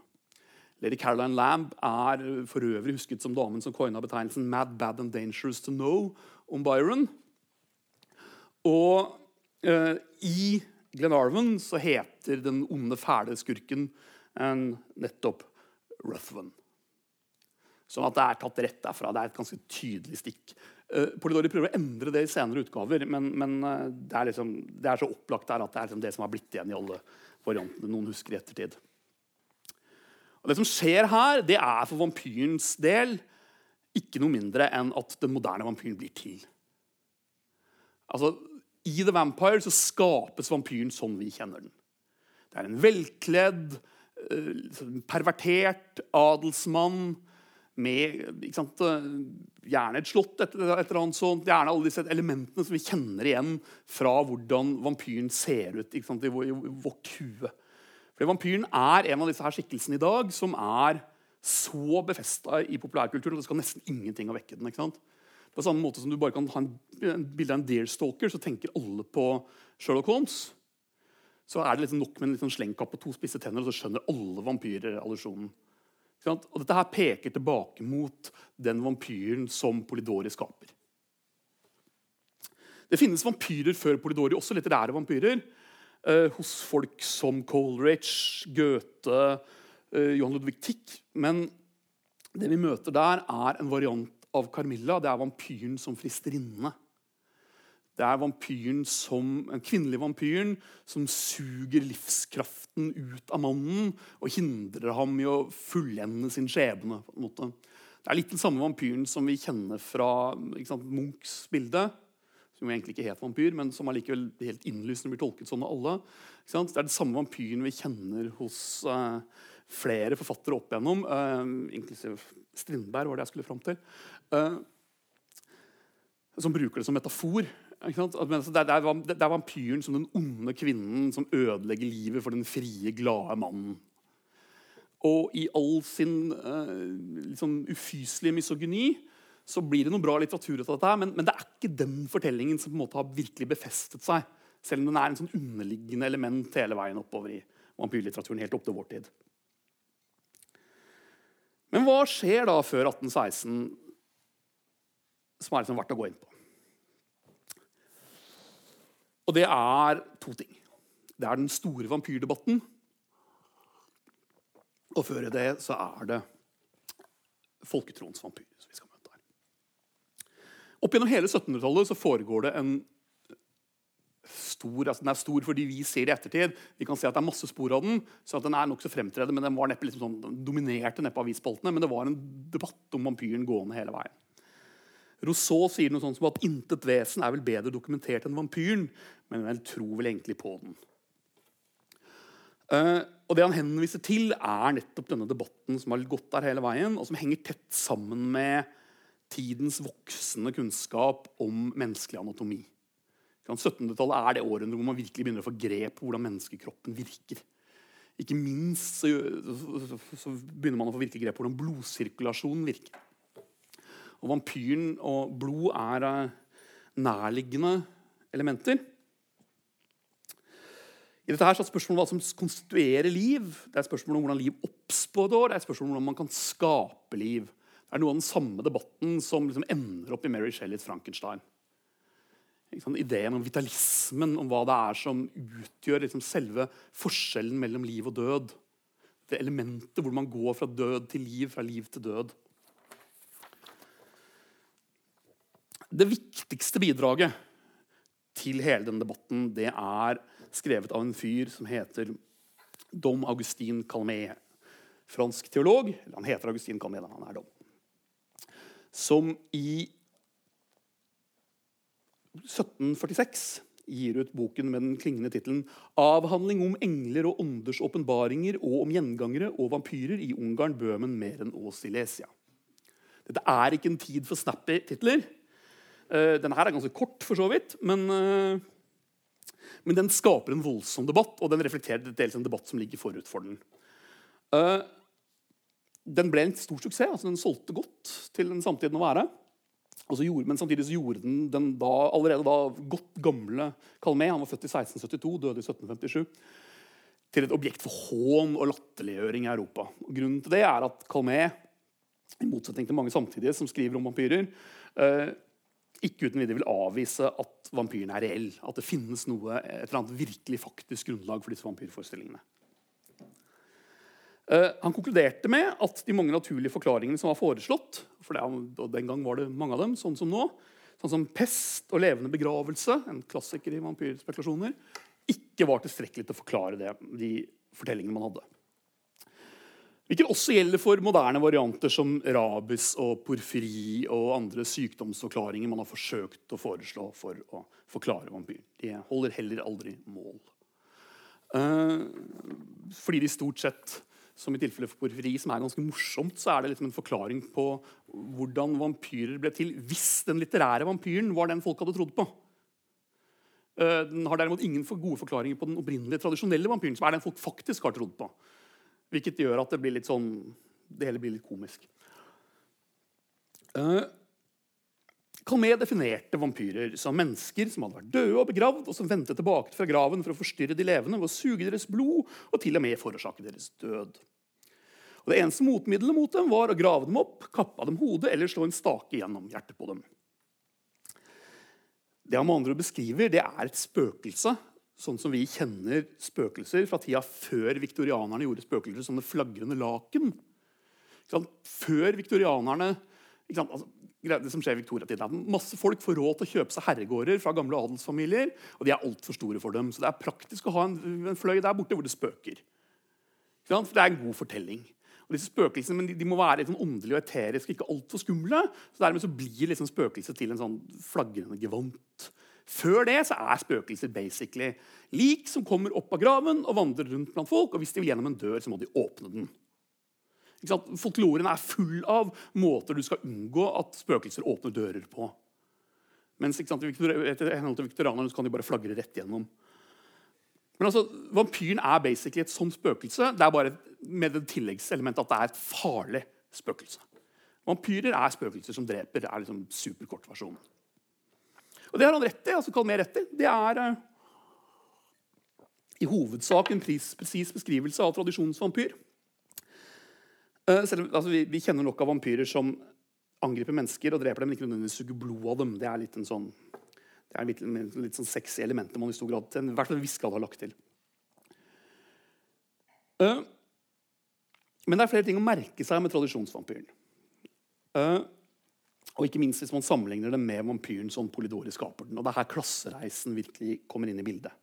S1: Lady Caroline Lamb er for øvrig husket som damen som coina betegnelsen 'Mad, Bad and Dangerous to Know' om Byron. Og eh, i Glenarvan så heter den onde, fæle skurken en nettopp Ruthven. Sånn at det er tatt rett derfra. Det er et ganske tydelig stikk. Uh, Polidori prøver å endre det i senere utgaver, men, men uh, det, er liksom, det, er så opplagt der at det er liksom det som har blitt igjen i alle variantene noen husker i ettertid. Og Det som skjer her, det er for vampyrens del ikke noe mindre enn at den moderne vampyren blir til. Altså, i The Vampire så skapes vampyren sånn vi kjenner den. Det er en velkledd, eh, pervertert adelsmann med sant, eh, gjerne et slott, et, eller annet sånt, gjerne alle disse elementene som vi kjenner igjen fra hvordan vampyren ser ut sant, i, vårt hue. Fordi Vampyren er en av disse her skikkelsene i dag som er så befesta i populærkulturen at det skal nesten ingenting å vekke den. ikke sant? På samme måte som du bare kan ha en, bilde av en deerstalker, så tenker alle på Sherlock Holmes. Så er det liksom nok med en liksom slengkapp og to spisse tenner, og så skjønner alle vampyrer allusjonen. Og dette her peker tilbake mot den vampyren som Polidori skaper. Det finnes vampyrer før Polidori, også litterære vampyrer. Eh, hos folk som Coleridge, Goethe, eh, Johan Ludvig Tick. Men det vi møter der, er en variant av Carmilla. Det er vampyren som fristerinne. Det er vampyren som, en kvinnelig vampyren som suger livskraften ut av mannen og hindrer ham i å fullende sin skjebne. på en måte. Det er litt den samme vampyren som vi kjenner fra sant, Munchs bilde. Som egentlig ikke het vampyr, men som allikevel helt innlysende blir tolket sånn av alle. Det er den samme vampyren vi kjenner hos uh, flere forfattere opp igjennom, uh, inklusiv Strindberg, var det jeg skulle fram til. Uh, som bruker det som metafor. Altså, det er, det, er, vampyren som den onde kvinnen som ødelegger livet for den frie, glade mannen. Og i all sin uh, liksom ufyselige misogyni så blir det noe bra litteratur ut av dette. Men, men, det er ikke den fortellingen som på en måte har virkelig befestet seg. Selv om den er en sånn underliggende element hele veien oppover i vampyrlitteraturen. helt opp til vår tid. Men hva skjer da før 1816 som er liksom verdt å gå inn på? Og det er to ting. Det er den store vampyrdebatten. Og før det så er det folketroens vampyr. som vi skal møte her. Opp gjennom hele 1700-tallet så foregår det en stor altså Den er stor fordi vi ser i ettertid. Vi kan se at det er masse spor av den. så at den er nok så fremtredende, men Den var neppe liksom sånn, den dominerte neppe avisspaltene, men det var en debatt om vampyren gående hele veien. Rousseau sier noe sånt som at intet vesen er vel bedre dokumentert enn vampyren, men vel tror vel egentlig på den. Uh, og Det han henviser til, er nettopp denne debatten som har gått der hele veien, og som henger tett sammen med tidens voksende kunnskap om menneskelig anatomi. 1700-tallet er det århundret hvor man virkelig begynner å få grep på hvordan menneskekroppen virker. Ikke minst så, så, begynner man å få virkelig grep på hvordan blodsirkulasjonen virker. Og vampyren og blod er eh, nærliggende elementer. I dette her så er spørsmålet hva som konstituerer liv. Det er spørsmålet om hvordan liv oppstår. Det er spørsmålet om hvordan man kan skape liv. Det er noe av den samme debatten som liksom ender opp i Mary Shelleys Frankenstein. Ideen om vitalismen, om hva det er som utgjør liksom selve forskjellen mellom liv og død. Det elementet hvor man går fra død til liv, fra liv til død. Det viktigste bidraget til hele denne debatten det er skrevet av en fyr som heter Dom Augustin Calmé. Fransk teolog. eller Han heter Augustin Calmet, han er dom. Som i 1746 gir ut boken med den klingende tittelen 'Avhandling om engler og ånders åpenbaringer og om gjengangere og vampyrer i Ungarn, Bøhmen, Meren og Silesia'. Dette er ikke en tid for snappy titler. Uh, denne her er ganske kort, for så vidt, men, uh, men den skaper en voldsom debatt, og den reflekterer dels en debatt som ligger forut for den. Uh, den ble en stor suksess. altså Den solgte godt til den samtiden å være. Gjorde, men samtidig så gjorde den den da, allerede da godt gamle Calmet Han var født i 1672, døde i 1757. Til et objekt for hån og latterliggjøring i Europa. Og grunnen til det er at Calmet, i motsetning til mange samtidige som skriver om vampyrer, eh, ikke uten videre vil avvise at vampyren er reell. At det finnes noe, et eller annet virkelig faktisk grunnlag for disse vampyrforestillingene. Uh, han konkluderte med at de mange naturlige forklaringene som var foreslått for Den gang var det mange av dem, sånn som nå, sånn som pest og levende begravelse, en klassiker i vampyrspekulasjoner, ikke var tilstrekkelig til å forklare det, de fortellingene man hadde. Hvilket også gjelder for moderne varianter som rabis og porfyri og andre sykdomsforklaringer man har forsøkt å foreslå for å forklare vampyr. De holder heller aldri mål. Uh, fordi de stort sett, som i tilfelle for porferi, som er ganske morsomt, så er det liksom en forklaring på hvordan vampyrer ble til hvis den litterære vampyren var den folk hadde trodd på. Uh, den har derimot ingen for gode forklaringer på den opprinnelige tradisjonelle vampyren, som er den folk faktisk har trodd på. Hvilket gjør at det blir litt sånn det hele blir litt komisk. Calmet definerte vampyrer som mennesker som hadde vært døde og begravd, og som vendte tilbake fra graven for å forstyrre de levende ved å suge deres blod og til og med forårsake deres død. Og Det eneste motmiddelet mot dem var å grave dem opp, kappe av dem hodet eller slå en stake gjennom hjertet på dem. Det han andre beskriver, det er et spøkelse, sånn som vi kjenner spøkelser fra tida før viktorianerne gjorde spøkelser som det flagrende laken. Før viktorianerne altså, det som skjer i Victoria-tiden. Masse folk får råd til å kjøpe seg herregårder fra gamle adelsfamilier, og de er altfor store for dem. Så det er praktisk å ha en, en fløy der borte hvor det spøker. For det er en god fortelling. Og disse spøkelsene de, de må være litt sånn åndelige og eteriske, ikke altfor skumle. Så dermed så blir liksom spøkelset til en sånn flagrende gevant. Før det så er spøkelser basically lik som kommer opp av graven og vandrer rundt blant folk. Og hvis de vil gjennom en dør, så må de åpne den. Folkloren er full av måter du skal unngå at spøkelser åpner dører på. Mens etter henhold til viktoranerne kan de bare flagre rett gjennom. Men altså, Vampyren er basically et sånt spøkelse. Det er bare med det tilleggselementet at det er et farlig spøkelse. Vampyrer er spøkelser som dreper. Det er liksom superkortversjonen. Og det har han rett i. altså kall meg rett i. Det er uh, i hovedsak en presis beskrivelse av tradisjonsvampyr. Uh, selv, altså, vi, vi, kjenner nok av vampyrer som angriper mennesker og dreper dem, men ikke nødvendigvis suger blod av dem. Det er litt en sånn det er litt, litt sånn sexy elementer man i stor grad, i hvert fall en viss grad har lagt til. Uh, men det er flere ting å merke seg med tradisjonsvampyren. Uh, og ikke minst hvis man sammenligner det med vampyren som Polidori skaper den. Og det er her klassereisen virkelig kommer inn i bildet.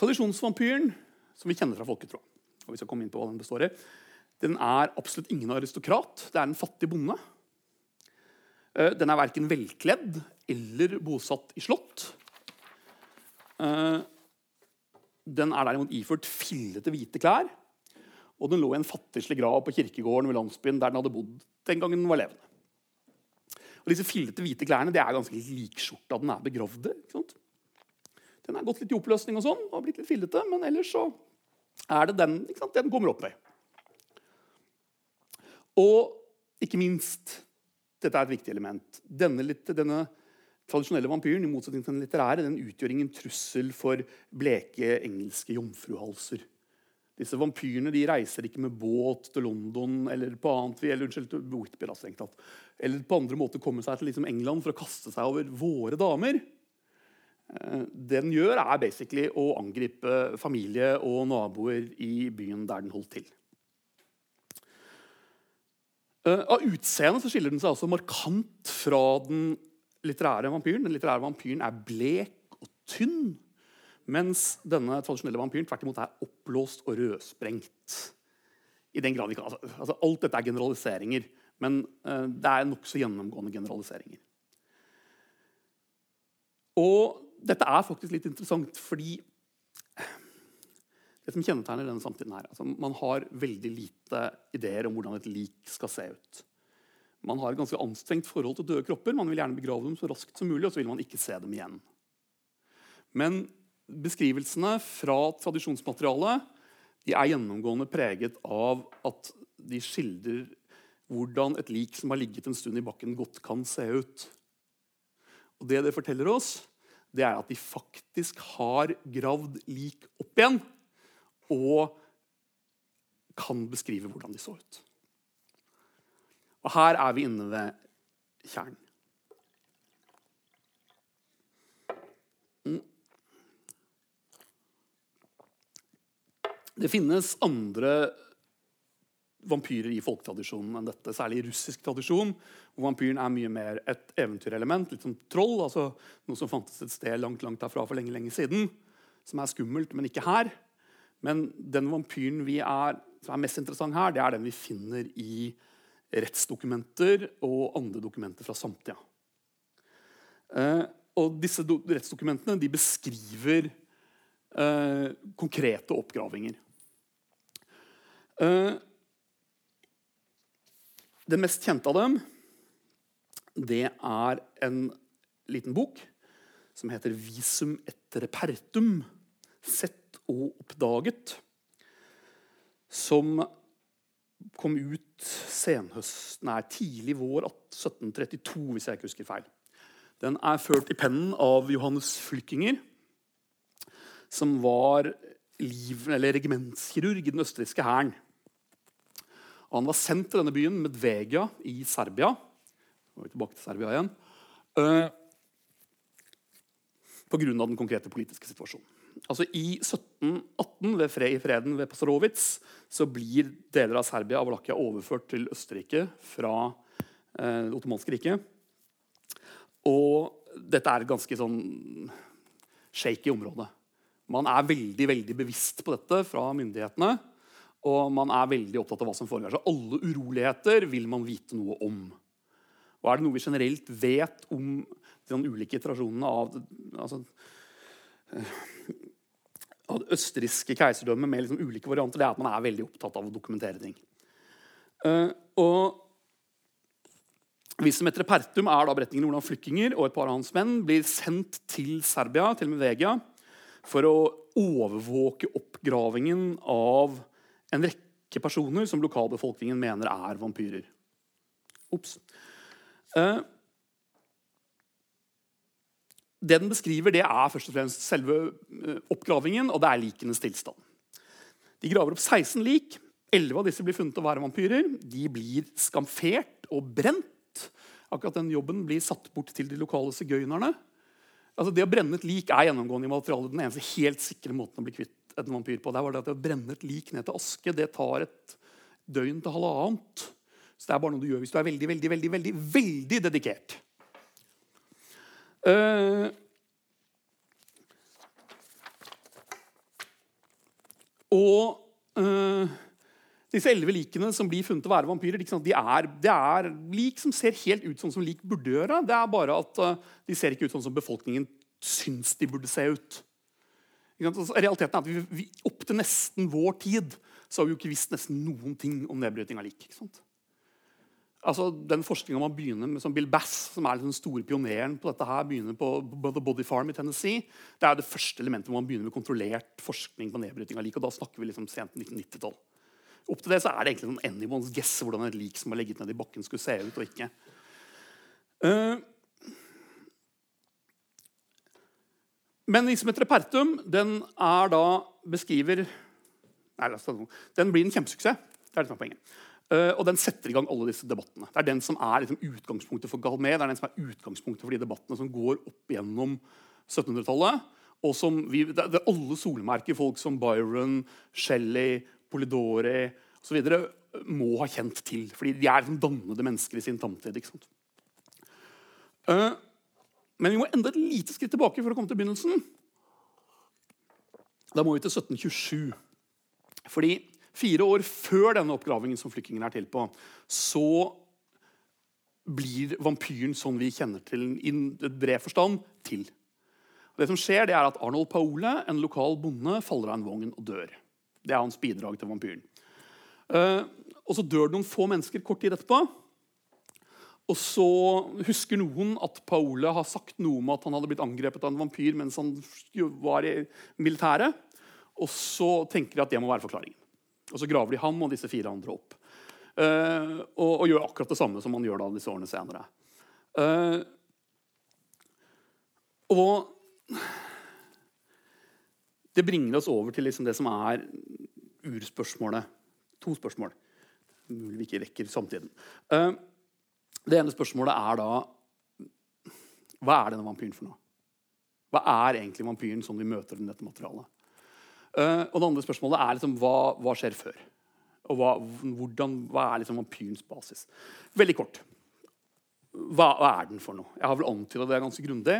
S1: Tradisjonsvampyren, som vi kjenner fra folketråd, og vi skal komme inn på hva den består i, den er absolutt ingen aristokrat. Det er en fattig bonde. Eh, den er verken velkledd eller bosatt i slott. Eh, den er derimot iført fillete, hvite klær. Og den lå i en fattigslig grav på kirkegården ved landsbyen der den hadde bodd den gangen den var levende. Og disse fillete, hvite klærne det er ganske likskjorta den er begravd i. Den er gått litt i oppløsning, og sånn, og blitt litt fillete, men ellers så er det den den kommer opp ved. Og ikke minst dette er et viktig element. Denne, denne tradisjonelle vampyren i motsetning til den litterære, den utgjør ingen trussel for bleke engelske jomfruhalser. Disse vampyrene de reiser ikke med båt til London eller på annet, eller, unnskyld, til Whitby, eller på andre måter komme seg til liksom England for å kaste seg over våre damer. Eh, det den gjør, er basically å angripe familie og naboer i byen der den holdt til. Uh, av utseende så skiller den seg også markant fra den litterære vampyren. Den litterære vampyren er blek og tynn, mens denne tradisjonelle vampyren tvert imot er oppblåst og rødsprengt. I den grad kan, altså, altså Alt dette er generaliseringer, men uh, det er nokså gjennomgående generaliseringer. Og dette er faktisk litt interessant, fordi det som kjennetegner denne samtiden her, altså Man har veldig lite ideer om hvordan et lik skal se ut. Man har et ganske anstrengt forhold til døde kropper. Man vil gjerne begrave dem så raskt som mulig, og så vil man ikke se dem igjen. Men beskrivelsene fra tradisjonsmaterialet de er gjennomgående preget av at de skildrer hvordan et lik som har ligget en stund i bakken, godt kan se ut. Og Det det forteller oss, det er at de faktisk har gravd lik opp igjen og kan beskrive hvordan de så ut. Og her er vi inne ved kjernen. Det finnes andre vampyrer i folketradisjonen enn dette, særlig i russisk tradisjon, hvor vampyren er mye mer et eventyrelement, litt som troll, altså noe som fantes et sted langt langt herfra for lenge, lenge siden, som er skummelt, men ikke her. Men den vampyren vi er, som er mest interessant her, det er den vi finner i rettsdokumenter og andre dokumenter fra samtida. Eh, og disse rettsdokumentene de beskriver eh, konkrete oppgravinger. Eh, den mest kjente av dem det er en liten bok som heter 'Visum et repertum'. Sett og oppdaget. Som kom ut senhøst, nei, tidlig vår 1732, hvis jeg ikke husker feil. Den er ført i pennen av Johannes Flykkinger, som var liv, regimentskirurg i den østerrikske hæren. Han var sendt til denne byen, Medvegia i Serbia. Nå er vi tilbake til Serbia igjen. Uh, Pga. den konkrete politiske situasjonen. Altså I 1718, ved fred, i freden ved Pasarowitz, så blir deler av Serbia og Valakia overført til Østerrike fra eh, det ottomanske riket. Og dette er et ganske sånn shaky område. Man er veldig veldig bevisst på dette fra myndighetene. Og man er veldig opptatt av hva som foregår. Så alle uroligheter vil man vite noe om. Og er det noe vi generelt vet om de ulike iterasjonene av altså, eh, av det østerrikske keiserdømmet med liksom ulike varianter, det er at man er veldig opptatt av å dokumentere ting. Uh, og Visum etter Pertum er da beretningen om hvordan flyktninger og et par av hans menn blir sendt til Serbia, til Mevegia, for å overvåke oppgravingen av en rekke personer som lokalbefolkningen mener er vampyrer. Ops. Uh, det den beskriver, det er først og fremst selve eh, oppgravingen, og det er likenes tilstand. De graver opp 16 lik. 11 av disse blir funnet å være vampyrer. De blir skamfert og brent. Akkurat den jobben blir satt bort til de lokale sigøynerne. Altså, det å brenne et lik er gjennomgående i materialet den eneste helt sikre måten å bli kvitt en vampyr på. Det var det at å brenne et lik ned til aske det tar et døgn til halvannet. Så det er bare noe du gjør hvis du er veldig, veldig, veldig, veldig, veldig dedikert. Uh, og uh, disse elleve likene som blir funnet å være vampyrer, de er, det er lik som ser helt ut sånn som lik burde gjøre. Det er bare at uh, de ser ikke ut sånn som befolkningen syns de burde se ut. Altså, realiteten er at vi, vi, Opp til nesten vår tid så har vi jo ikke visst nesten noen ting om nedbryting av lik. ikke sant? Altså den forskninga man begynner med, som Bill Bass, som er den store pioneren på dette, her, begynner på The Body Farm i Tennessee, det er det første elementet hvor man begynner med kontrollert forskning på nedbryting av lik. og Da snakker vi liksom sent 1990-tall. Opp til det så er det egentlig sånn anyone's guess hvordan et lik som var legget ned i bakken, skulle se ut og ikke. Uh, men et repertum, den er da beskriver nei, Den blir en kjempesuksess. Det er det som er poenget. Uh, og den setter i gang alle disse debattene. Det er den som er liksom, utgangspunktet for Galmé. Det er den som er utgangspunktet for de debattene som går opp gjennom 1700-tallet. Og som vi, det, det er alle solmerker folk som Byron, Shelley, Polidori osv. må ha kjent til. Fordi de er liksom dannede mennesker i sin samtid. Uh, men vi må enda et lite skritt tilbake for å komme til begynnelsen. Da må vi til 1727. Fordi Fire år før denne oppgravingen som flykkingen er til på, så blir vampyren sånn vi kjenner til i bred forstand, til. Det som skjer, det er at Arnold Paole, en lokal bonde, faller av en vogn og dør. Det er hans bidrag til vampyren. Uh, og så dør det noen få mennesker kort tid etterpå. Og så husker noen at Paole har sagt noe om at han hadde blitt angrepet av en vampyr mens han var i militæret. Og så tenker de at det må være forklaringen. Og så graver de ham og disse fire andre opp. Uh, og, og, gjør akkurat det samme som man gjør da disse årene senere. Uh, og det bringer oss over til liksom det som er urspørsmålet. To spørsmål. Mulig vi ikke rekker samtiden. Uh, det ene spørsmålet er da Hva er denne vampyren for noe? Hva er egentlig vampyren som vi møter i dette materialet? Uh, og det andre spørsmålet er liksom, hva, hva skjer før? Og hva, hvordan, hva er liksom vampyrens basis? Veldig kort. Hva, hva, er den for noe? Jeg har vel antyda det ganske grundig.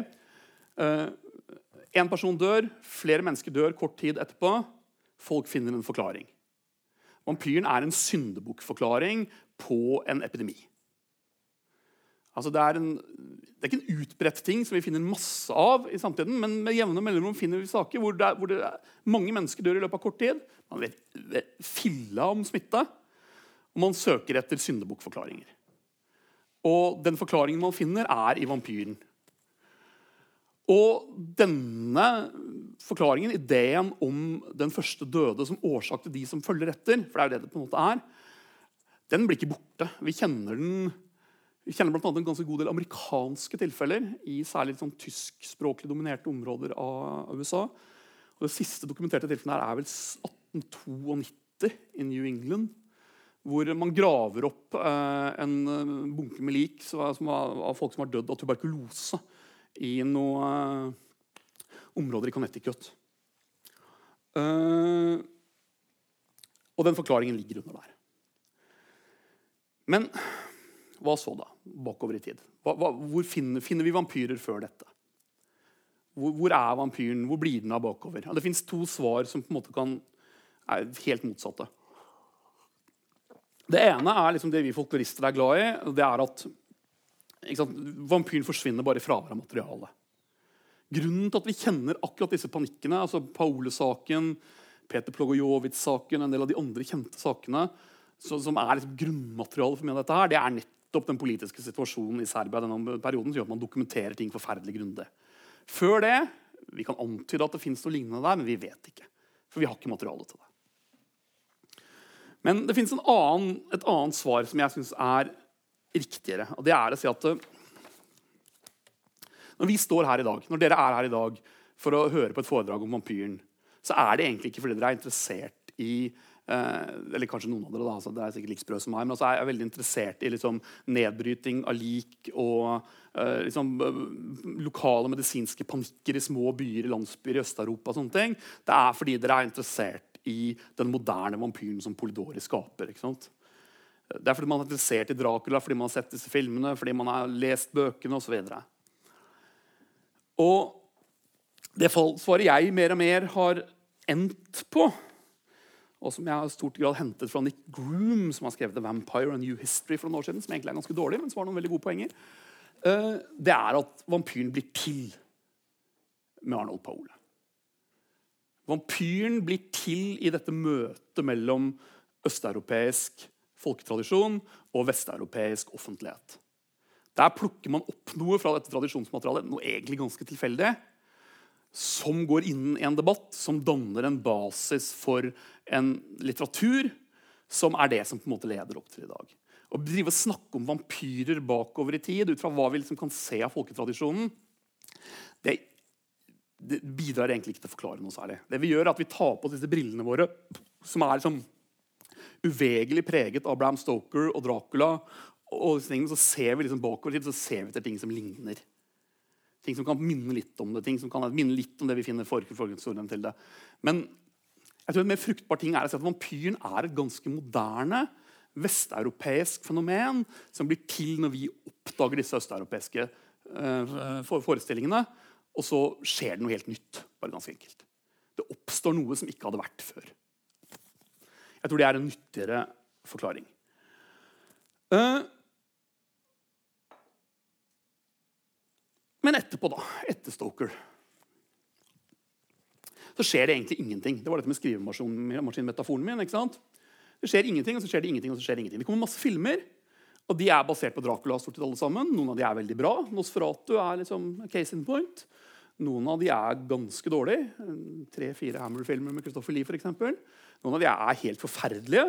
S1: Uh, en person dør, flere mennesker dør kort tid etterpå. Folk finner en forklaring. Vampyren er en syndebukkforklaring på en epidemi. Altså det, er en, det, er ikke en utbredt ting som vi finner masse av i samtiden, men med jevne mellomrom finner vi saker hvor, det hvor det er, mange mennesker dør i løpet av kort tid. Man vet, vet filla om smitte, og man søker etter syndebukkforklaringer. Og den forklaringen man finner, er i vampyren. Og denne forklaringen, ideen om den første døde som årsak til de som følger etter, for det er jo det det på en måte er, den blir ikke borte. Vi kjenner den vi kjenner annet en ganske god del amerikanske tilfeller i særlig sånn tyskspråklig dominerte områder av USA. Og det siste dokumenterte tilfellet her er vel 1892 i New England. Hvor man graver opp eh, en bunke med lik av folk som har dødd av tuberkulose i noen eh, områder i Connecticut. Uh, og den forklaringen ligger under der. Men hva så, da? Bakover i tid. Hva, hva, hvor finner, finner, vi vampyrer før dette? Hvor, hvor, er vampyren? Hvor blir den av bakover? Ja, det fins to svar som på en måte kan, er helt motsatte. Det ene er liksom det vi folklorister er glad i. det er at Vampyren forsvinner bare i fravær av materiale. Grunnen til at vi kjenner akkurat disse panikkene, altså Paole-saken, Peter Plogojovits-saken, en del av de andre kjente sakene, som er liksom grunnmaterialet for mye av dette, her, det er nettopp den politiske situasjonen i Serbia denne perioden som gjør at man dokumenterer ting forferdelig grundig. Før det vi kan antyde at det fins noe lignende der, men vi vet ikke. For vi har ikke materiale til det. Men det fins et annet svar som jeg syns er riktigere. og det er å si at eh, Når vi står her i dag, når dere er her i dag for å høre på et foredrag om vampyren, så er det egentlig ikke fordi dere er interessert i eller kanskje noen av dere, da, altså, det er sikkert like sprø som meg, men altså, jeg er veldig interessert i liksom, nedbryting av lik og eh, liksom, eh, lokale medisinske panikker i små byer i landsbyer i Øst-Europa. og sånne ting. Det er fordi dere er interessert i den moderne vampyren som Polidori skaper. ikke sant? Det er fordi man er interessert i Dracula, fordi man har sett disse filmene, fordi man har lest bøkene osv. Og, og det svaret jeg mer og mer har endt på, og som jeg har stort grad hentet fra Nick Groom, som har skrevet The Vampire and New History for noen år siden, som egentlig er ganske dårlig, men som har noen veldig gode poenger, eh, det er at vampyren blir til med Arnold Pole. Vampyren blir til i dette møtet mellom østeuropeisk folketradisjon og vesteuropeisk offentlighet. Der plukker man opp noe fra dette tradisjonsmaterialet, noe egentlig ganske tilfeldig, som går inn i en debatt, som danner en basis for en litteratur som er det som på en måte leder opp til i dag. Å drive og snakke om vampyrer bakover i tid, ut fra hva vi liksom kan se av folketradisjonen, det, det, bidrar egentlig ikke til å forklare noe særlig. Det Vi gjør er at vi tar på disse brillene våre, som er liksom uvegelig preget av Bram Stoker og Dracula. og Så ser vi liksom bakover i tid, så ser vi etter ting som ligner. Ting som kan minne litt om det, ting som kan minne litt om det vi finner for, forhistorien til det. Men jeg tror en mer fruktbar ting er å si at vampyren er et ganske moderne vesteuropeisk fenomen som blir til når vi oppdager disse østeuropeiske uh, forestillingene. Og så skjer det noe helt nytt. bare ganske enkelt. Det oppstår noe som ikke hadde vært før. Jeg tror det er en nyttigere forklaring. Uh, Men etterpå, da, etter Stoker, så skjer det egentlig ingenting. Det var dette med skrivemaskinmetaforen min. ikke sant? Det skjer ingenting, og så skjer det ingenting, og så skjer det ingenting. Det kommer masse filmer, og de er basert på Dracula. stort sett alle sammen. Noen av de er veldig bra. Nosferatu er liksom case in point. Noen av de er ganske dårlige. Tre-fire Hammer-filmer med Christopher Lee f.eks. Noen av de er helt forferdelige.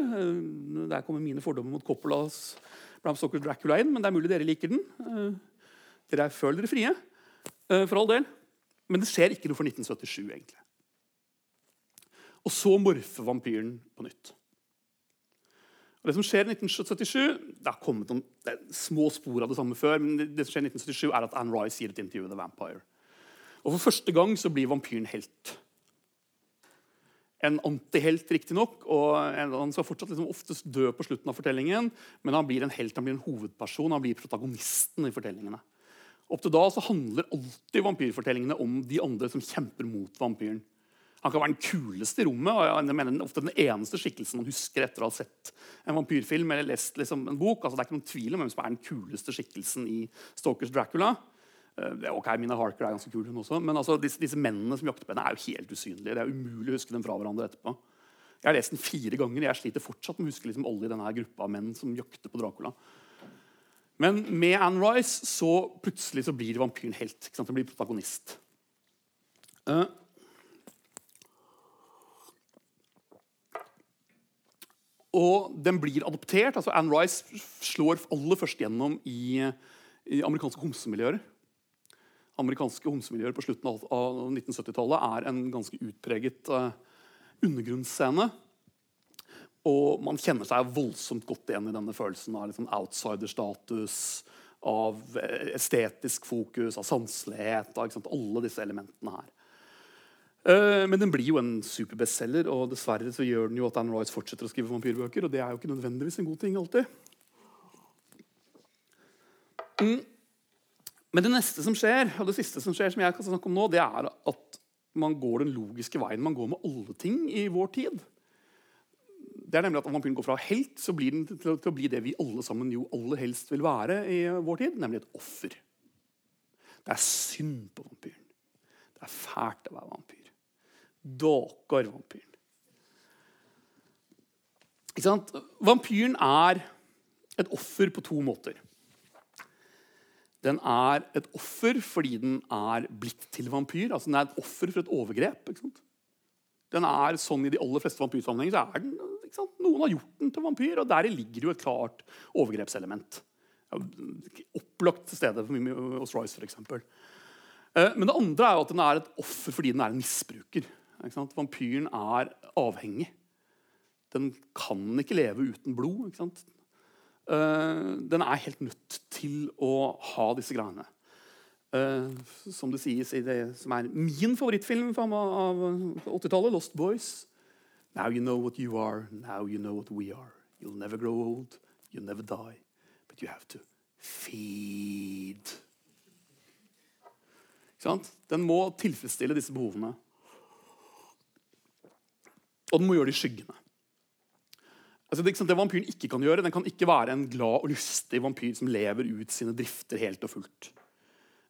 S1: Der kommer mine fordommer mot Coppolas Bram Stoker Dracula inn, men det er mulig dere liker den. Dere føler dere frie, eh, for all del. Men det skjer ikke noe for 1977, egentlig. Og så morfer vampyren på nytt. Og det som skjer i 1977, Det har kommet noen små spor av det samme før, men det, som skjer i 1977 er at Anne Rice gir et intervju med The Vampire. Og For første gang så blir vampyren helt. En antihelt, riktignok. Han skal fortsatt liksom oftest dø på slutten av fortellingen, men han blir en helt, han blir en hovedperson, han blir protagonisten i fortellingene. Opp til da så handler alltid vampyrfortellingene om de andre som kjemper mot vampyren. Han kan være den kuleste i rommet, og jeg mener ofte den eneste skikkelsen man husker etter å ha sett en vampyrfilm eller lest liksom, en bok. Altså, det er ikke noen tvil om hvem som er den kuleste skikkelsen i Stalkers Dracula. Uh, ok, Mina Harker er ganske kul, hun også. Men altså, disse, disse, mennene som jakter på henne, er jo helt usynlige. Det er umulig å huske dem fra hverandre etterpå. Jeg har lest den fire ganger. Jeg sliter fortsatt med å huske liksom, alle i denne gruppa menn som jakter på Dracula. Men med Anne Rice så plutselig så blir vampyren helt. Ikke sant? Den blir protagonist. Uh, Og den blir adoptert. altså Anne Rice slår aller først gjennom i, i amerikanske homsemiljøer. Amerikanske homsemiljøer på slutten av, av 1970-tallet er en ganske utpreget uh, undergrunnsscene. Og man kjenner seg voldsomt godt igjen i denne følelsen av liksom outsider-status, av eh, estetisk fokus, av sanselighet. Av alle disse elementene her. Uh, men den blir jo en superbestselger, og dessverre så gjør den jo at Anne Royce fortsetter å skrive vampyrbøker. Og det er jo ikke nødvendigvis en god ting alltid. Mm. Men det neste som skjer, og det siste som skjer, som jeg kan snakke om nå, det er at man går den logiske veien man går med alle ting i vår tid. Det er nemlig at Om vampyren går fra helt, så blir den til, til å bli det vi alle sammen jo aller helst vil være i vår tid, nemlig et offer. Det er synd på vampyren. Det er fælt å være vampyr. Dåker vampyren. Ikke sant? Vampyren er et offer på to måter. Den er et offer fordi den er blitt til vampyr. altså Den er et offer for et overgrep. Den er sånn I de aller fleste vampyrsammenhenger så er den? Noen har gjort den til vampyr. og Der ligger jo et klart overgrepselement. Opplagt til stede hos Royce, f.eks. Eh, men det andre er jo at den er et offer fordi den er en misbruker. Vampyren er avhengig. Den kan ikke leve uten blod. Uh, den er helt nødt til å ha disse greiene. Uh, som det sies i det som er min favorittfilm av 80-tallet, 'Lost Boys'. Now you know what you are, now you know what we are. You'll never grow old, you'll never die, but you have to feed. Den må tilfredsstille disse behovene. Og den må gjøre det i skyggene. Altså, det, det, vampyren ikke kan gjøre, Den kan ikke være en glad og lystig vampyr som lever ut sine drifter helt og fullt.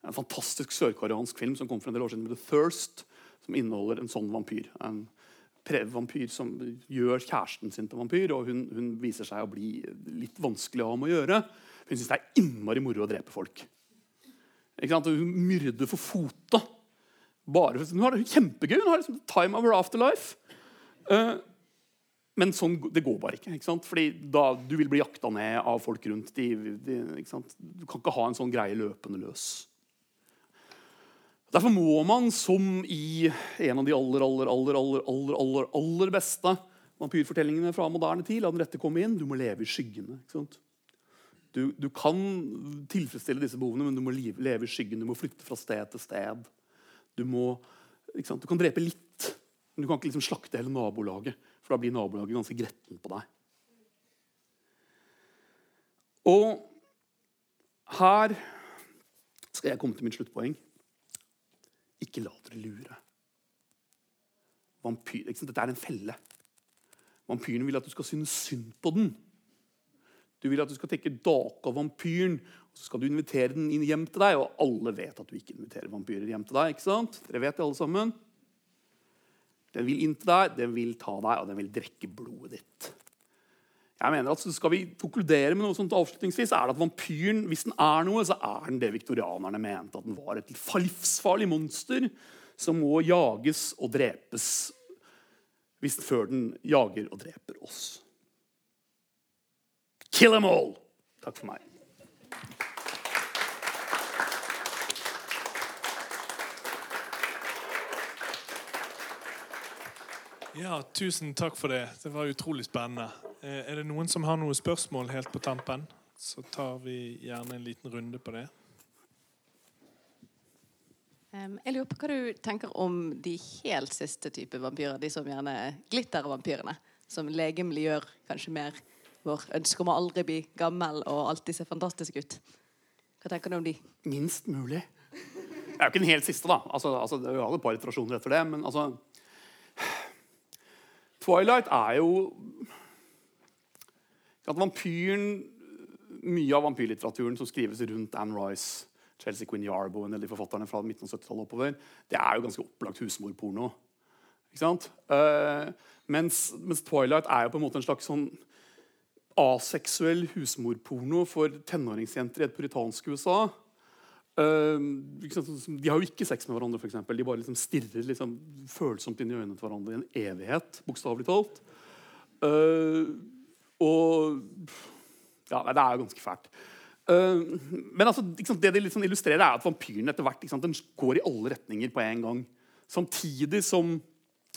S1: En fantastisk sørkoreansk film som kom for en del år siden The Thirst, som inneholder en sånn vampyr. En vampyr som gjør kjæresten sin til vampyr, og hun, hun viser seg å bli litt vanskelig å ha med å gjøre. Hun syns det er innmari moro å drepe folk. Hun myrder for fota. Bare, hun har det kjempegøy. Hun har liksom time of her afterlife. Uh, men sånn, det går bare ikke. ikke? Fordi da, Du vil bli jakta ned av folk rundt. De, de, du kan ikke ha en sånn greie løpende løs. Derfor må man, som i en av de aller aller, aller, aller, aller, aller, aller beste vampyrfortellingene fra moderne tid, la den rette komme inn, du må leve i skyggene. ikke sant? Du, du, kan tilfredsstille disse behovene, men du må leve i skyggen. Du må flytte fra sted til sted. Du, må, du kan drepe litt, men du kan ikke liksom slakte hele nabolaget. For da blir nabolaget ganske gretten på deg. Og her skal jeg komme til mitt sluttpoeng. Ikke la dere lure. Vampyr, Dette er en felle. Vampyren vil at du skal synes synd på den. Du vil at du skal tenke dake av vampyren, og så skal du invitere den inn hjem til deg. Og alle vet at du ikke inviterer vampyrer hjem til deg. ikke sant? Dere vet det alle sammen. Den vil inn til deg, den vil ta deg, og den vil drikke blodet ditt. Jeg mener at Skal vi konkludere med noe sånt avslutningsvis, er det at vampyren hvis den er noe, så er den det viktorianerne mente. At den var et livsfarlig monster som må jages og drepes hvis, før den jager og dreper oss. Kill them all! Takk for meg.
S2: Ja, Tusen takk for det. Det var utrolig spennende. Eh, er det noen som har noen spørsmål helt på tampen, så tar vi gjerne en liten runde på det.
S3: jeg lurer på hva du tenker om de helt siste type vampyrer. De som gjerne glittervampyrene. Som legemlig gjør kanskje mer vår ønske om å aldri bli gammel og alltid se fantastisk ut. Hva tenker du om de?
S1: Minst mulig. Det er jo ikke den helt siste, da. Altså, altså, vi har et par iterasjoner etter det. Men altså Twilight er jo at vampyren, Mye av vampyrlitteraturen som skrives rundt Anne Rice, Chelsea Quinn Yarbo en del de forfatterne fra midten av 70-tallet oppover, det er jo ganske opplagt husmorporno. Ikke sant? Uh, mens, mens, Twilight er jo på en måte en slags sånn aseksuell husmorporno for tenåringsjenter i et puritansk USA. Uh, de har jo ikke sex med hverandre. For eksempel. de bare liksom stirrer liksom følsomt inn i øynene til hverandre i en evighet. bokstavelig talt. Uh, Og Ja, det er jo ganske fælt. Uh, men altså, sant, det de liksom illustrerer, er at vampyren etter hvert den går i alle retninger på en gang. Samtidig som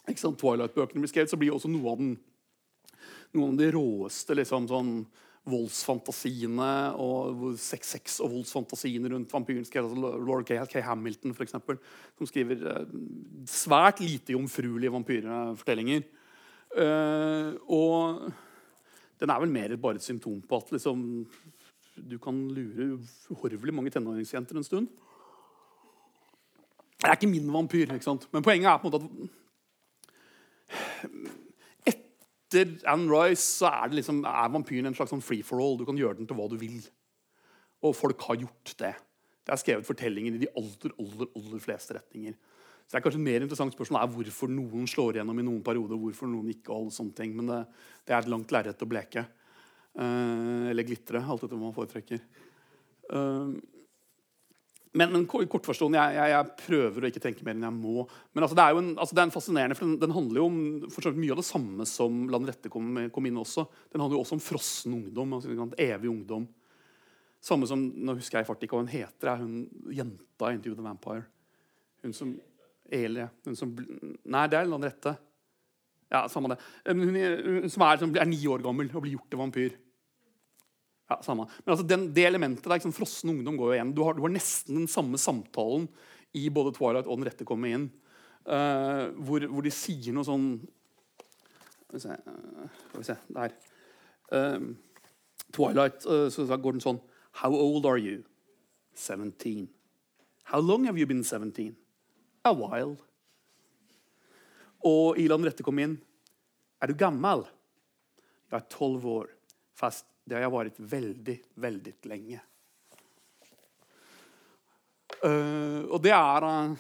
S1: Twilight-bøkene blir skrevet, så blir også noe av den noen av de råeste liksom, sånn, voldsfantasiene og sex, sex og voldsfantasiene rundt vampyren. skrevet altså Laura K. Hamilton, for eksempel, som skriver uh, svært lite jomfruelige vampyrfortellinger. Uh, og den er vel mer bare et symptom på at liksom, du kan lure uhorvelig mange tenåringsjenter en stund. Jeg er ikke min vampyr, ikke sant? men poenget er på en måte at etter Anne Rice så er, liksom, er vampyren en slags sånn free for all. Du kan gjøre den til hva du vil. Og folk har gjort det. Det er skrevet fortellinger i de aller, aller, aller fleste retninger. Så det er kanskje et mer interessant spørsmål er hvorfor noen slår igjennom i noen perioder. hvorfor noen ikke og alle sånne ting. Men det, det er et langt lerret å bleke. Uh, eller glitre, alt etter hva man foretrekker. Uh, men, men kortforstående, jeg, jeg, jeg, prøver å ikke tenke mer enn jeg må. Men altså, det er jo en, altså, det er en fascinerende, for den, den, handler jo om for mye av det samme som Land Rette kom, kom, inn også. Den handler jo også om frossen ungdom. Altså, evig ungdom. Samme som Nå husker jeg fart ikke hva hun heter. Er hun jenta i Interview the Vampire? Hun som Elie. Hun som Nei, det er den Rette. Ja, samme det. Hun, hun som er, som er ni år gammel og blir gjort til vampyr. Ja, samme. Men altså, den, det elementet der, Frossen ungdom går jo igjen. Du har, du har, nesten den samme samtalen i både Twilight og Den rette kommer inn. Uh, hvor, hvor, de sier noe sånn Skal vi se, uh, skal vi se Der. Uh, Twilight så går den sånn How old are you? 17. How long have you been 17? A while. Og Ilan Rette kom inn. Er du gammel? Jeg er tolv år. Fast det har jeg vært veldig, veldig lenge. Uh, og det er uh,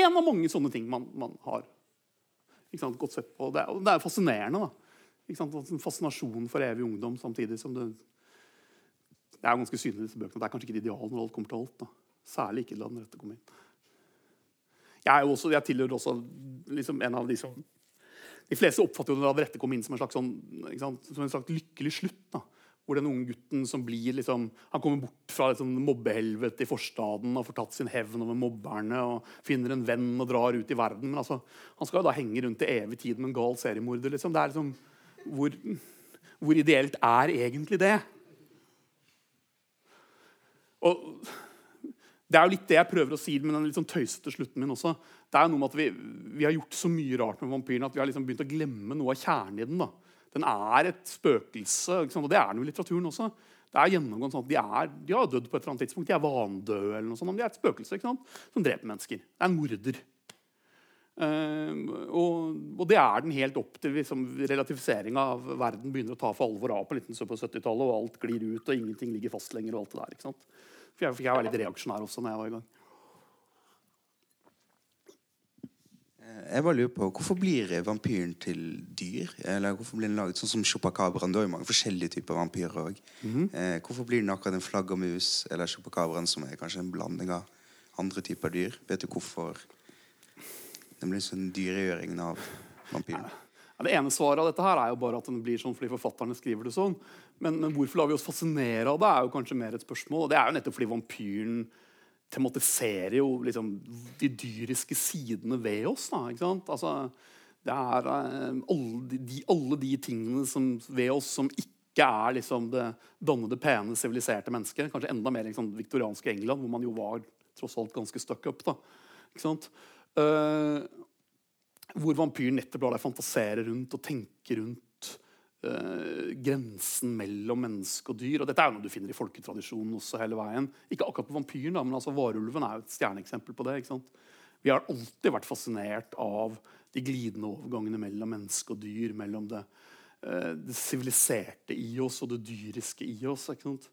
S1: en av mange sånne ting man, man har sant, godt sett på. Det er, det er fascinerende. da. En fascinasjon for evig ungdom samtidig som det Det er ganske synlig i disse bøkene. Det er kanskje ikke det ideal når alt kommer til alt. da. Særlig ikke da den rette kommer inn. Jeg, også, jeg tilhører også liksom en av de som de fleste oppfatter jo det dette kom inn som en slags, sånn, som en slags lykkelig slutt. Da. Hvor den unge gutten som blir liksom, han kommer bort fra liksom, mobbehelvetet i forstaden og får tatt sin hevn over mobberne og finner en venn og drar ut i verden. Men altså, han skal jo da henge rundt til evig tid med en gal seriemorder. Liksom. Det er liksom, hvor, hvor ideelt er egentlig det? Og det er jo litt det jeg prøver å si med den litt sånn tøysete slutten min også. Det er noe med at vi, vi, har gjort så mye rart med vampyren at vi har liksom begynt å glemme noe av kjernen i den. da. Den er et spøkelse, og det er den jo i litteraturen også. Det er gjennomgående sånn at De, er, de har dødd på et eller annet tidspunkt. De er vandøde, eller noe sånt, men de er et spøkelse som dreper mennesker. Det er en morder. Uh, og, og, det er den helt opp til liksom, relatifiseringa av verden begynner å ta for alvor av på 1970-tallet, og alt glir ut, og ingenting ligger fast lenger. og alt det der, ikke sant? For jeg, var litt reaksjonær også når jeg var i gang.
S4: Eh, jeg bare lurer på, Hvorfor blir vampyren til dyr? Eller hvorfor blir den laget sånn som chupacabraen? Det er jo mange forskjellige typer vampyrer òg. Mm -hmm. eh, hvorfor blir den akkurat en flaggermus eller chupacabraen, som er kanskje en blanding av andre typer dyr? Vet du hvorfor den blir sånn dyregjøringen av vampyren?
S1: Ja, det ene svaret av dette her er jo bare at den blir sånn fordi forfatterne skriver det sånn. Men, men, hvorfor lar vi oss fascinere av det, er jo kanskje mer et spørsmål. Og det er jo nettopp fordi vampyren tematiserer jo liksom de dyriske sidene ved oss. Da, ikke sant? Altså, det er uh, alle, de, alle, de, tingene som, ved oss som ikke er liksom det dannede, pene, siviliserte mennesket. Kanskje enda mer liksom, viktorianske England, hvor man jo var tross alt ganske stuck up. da, ikke sant? Uh, hvor vampyren nettopp lar deg fantasere rundt og tenke rundt Uh, grensen mellom menneske og dyr. og Dette er jo noe du finner i folketradisjonen også hele veien. Ikke akkurat på vampyren, da, men altså varulven er jo et stjerneeksempel på det. ikke sant? Vi har alltid vært fascinert av de glidende overgangene mellom menneske og dyr. Mellom det uh, siviliserte i oss og det dyriske i oss. ikke sant?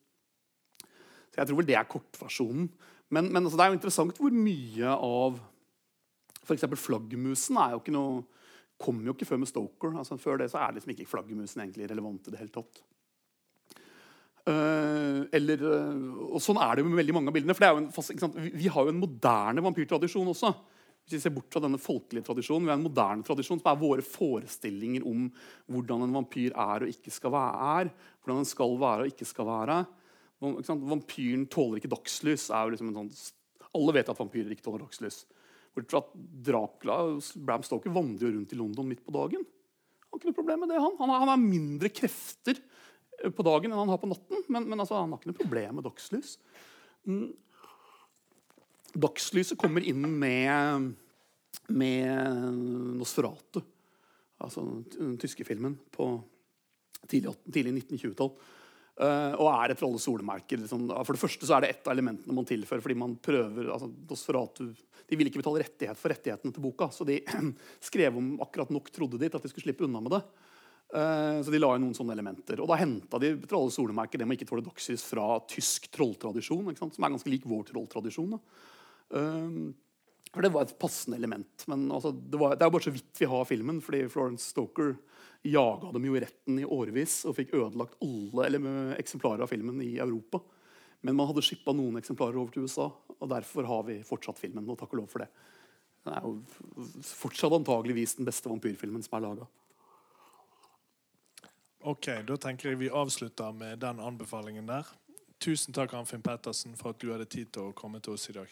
S1: Så Jeg tror vel det er kortversjonen. Men, men altså, det er jo interessant hvor mye av F.eks. flaggermusen er jo ikke noe kommer jo ikke før med Stoker. Altså, før det så er liksom ikke flaggermusen egentlig relevant i det hele tatt. Uh, eller, uh, og Sånn er det med veldig mange av bildene. for en, vi, vi, har jo en moderne vampyrtradisjon også. Hvis vi ser bort fra denne folkelige tradisjonen, vi har en moderne tradisjon som er våre forestillinger om hvordan en vampyr er og ikke skal være. Hvordan den skal være og ikke skal være. Vampyren tåler ikke dagslys. liksom en sånn, Alle vet at vampyrer ikke tåler dagslys. Fra at Dracula Bram Stoker vandrer rundt i London midt på dagen. Han har ikke noe problem med det, han. Han har, han har mindre krefter eh, på dagen enn han har på natten. Men, men altså, han har ikke noe problem med dagslys. Mm. Dagslyset kommer inn med, med Nosferatu. Altså den tyske filmen på tidlig, 18 tidlig 1920-tall. Eh, og er et alle solemerker. Liksom. For det første så er det ett av elementene man tilfører fordi man prøver altså, De ville ikke betale rettighet for rettighetene til boka, så de [CLEARS THROAT] skrev om akkurat nok trodde de til at de skulle slippe unna med det. Eh, så de la inn noen sånne elementer. Og da henta de Trolle solemerker det med ikke tåle dagslys fra tysk trolltradisjon, som er ganske lik vår trolltradisjon. Um, for det var et passende element. Men altså, det, var, det er jo bare så vidt vi har filmen, fordi Florence Stoker jaga dem jo i retten i årevis og fikk ødelagt alle eller, eksemplarer av filmen i Europa. Men man hadde shippa noen eksemplarer over til USA, og derfor har vi fortsatt filmen. og takk og lov for det. Den er jo fortsatt antageligvis den beste vampyrfilmen som er laga.
S2: Ok, Da tenker jeg vi avslutter med den anbefalingen der. Tusen takk, Arnfinn Pettersen, for at du hadde tid til å komme til oss i dag.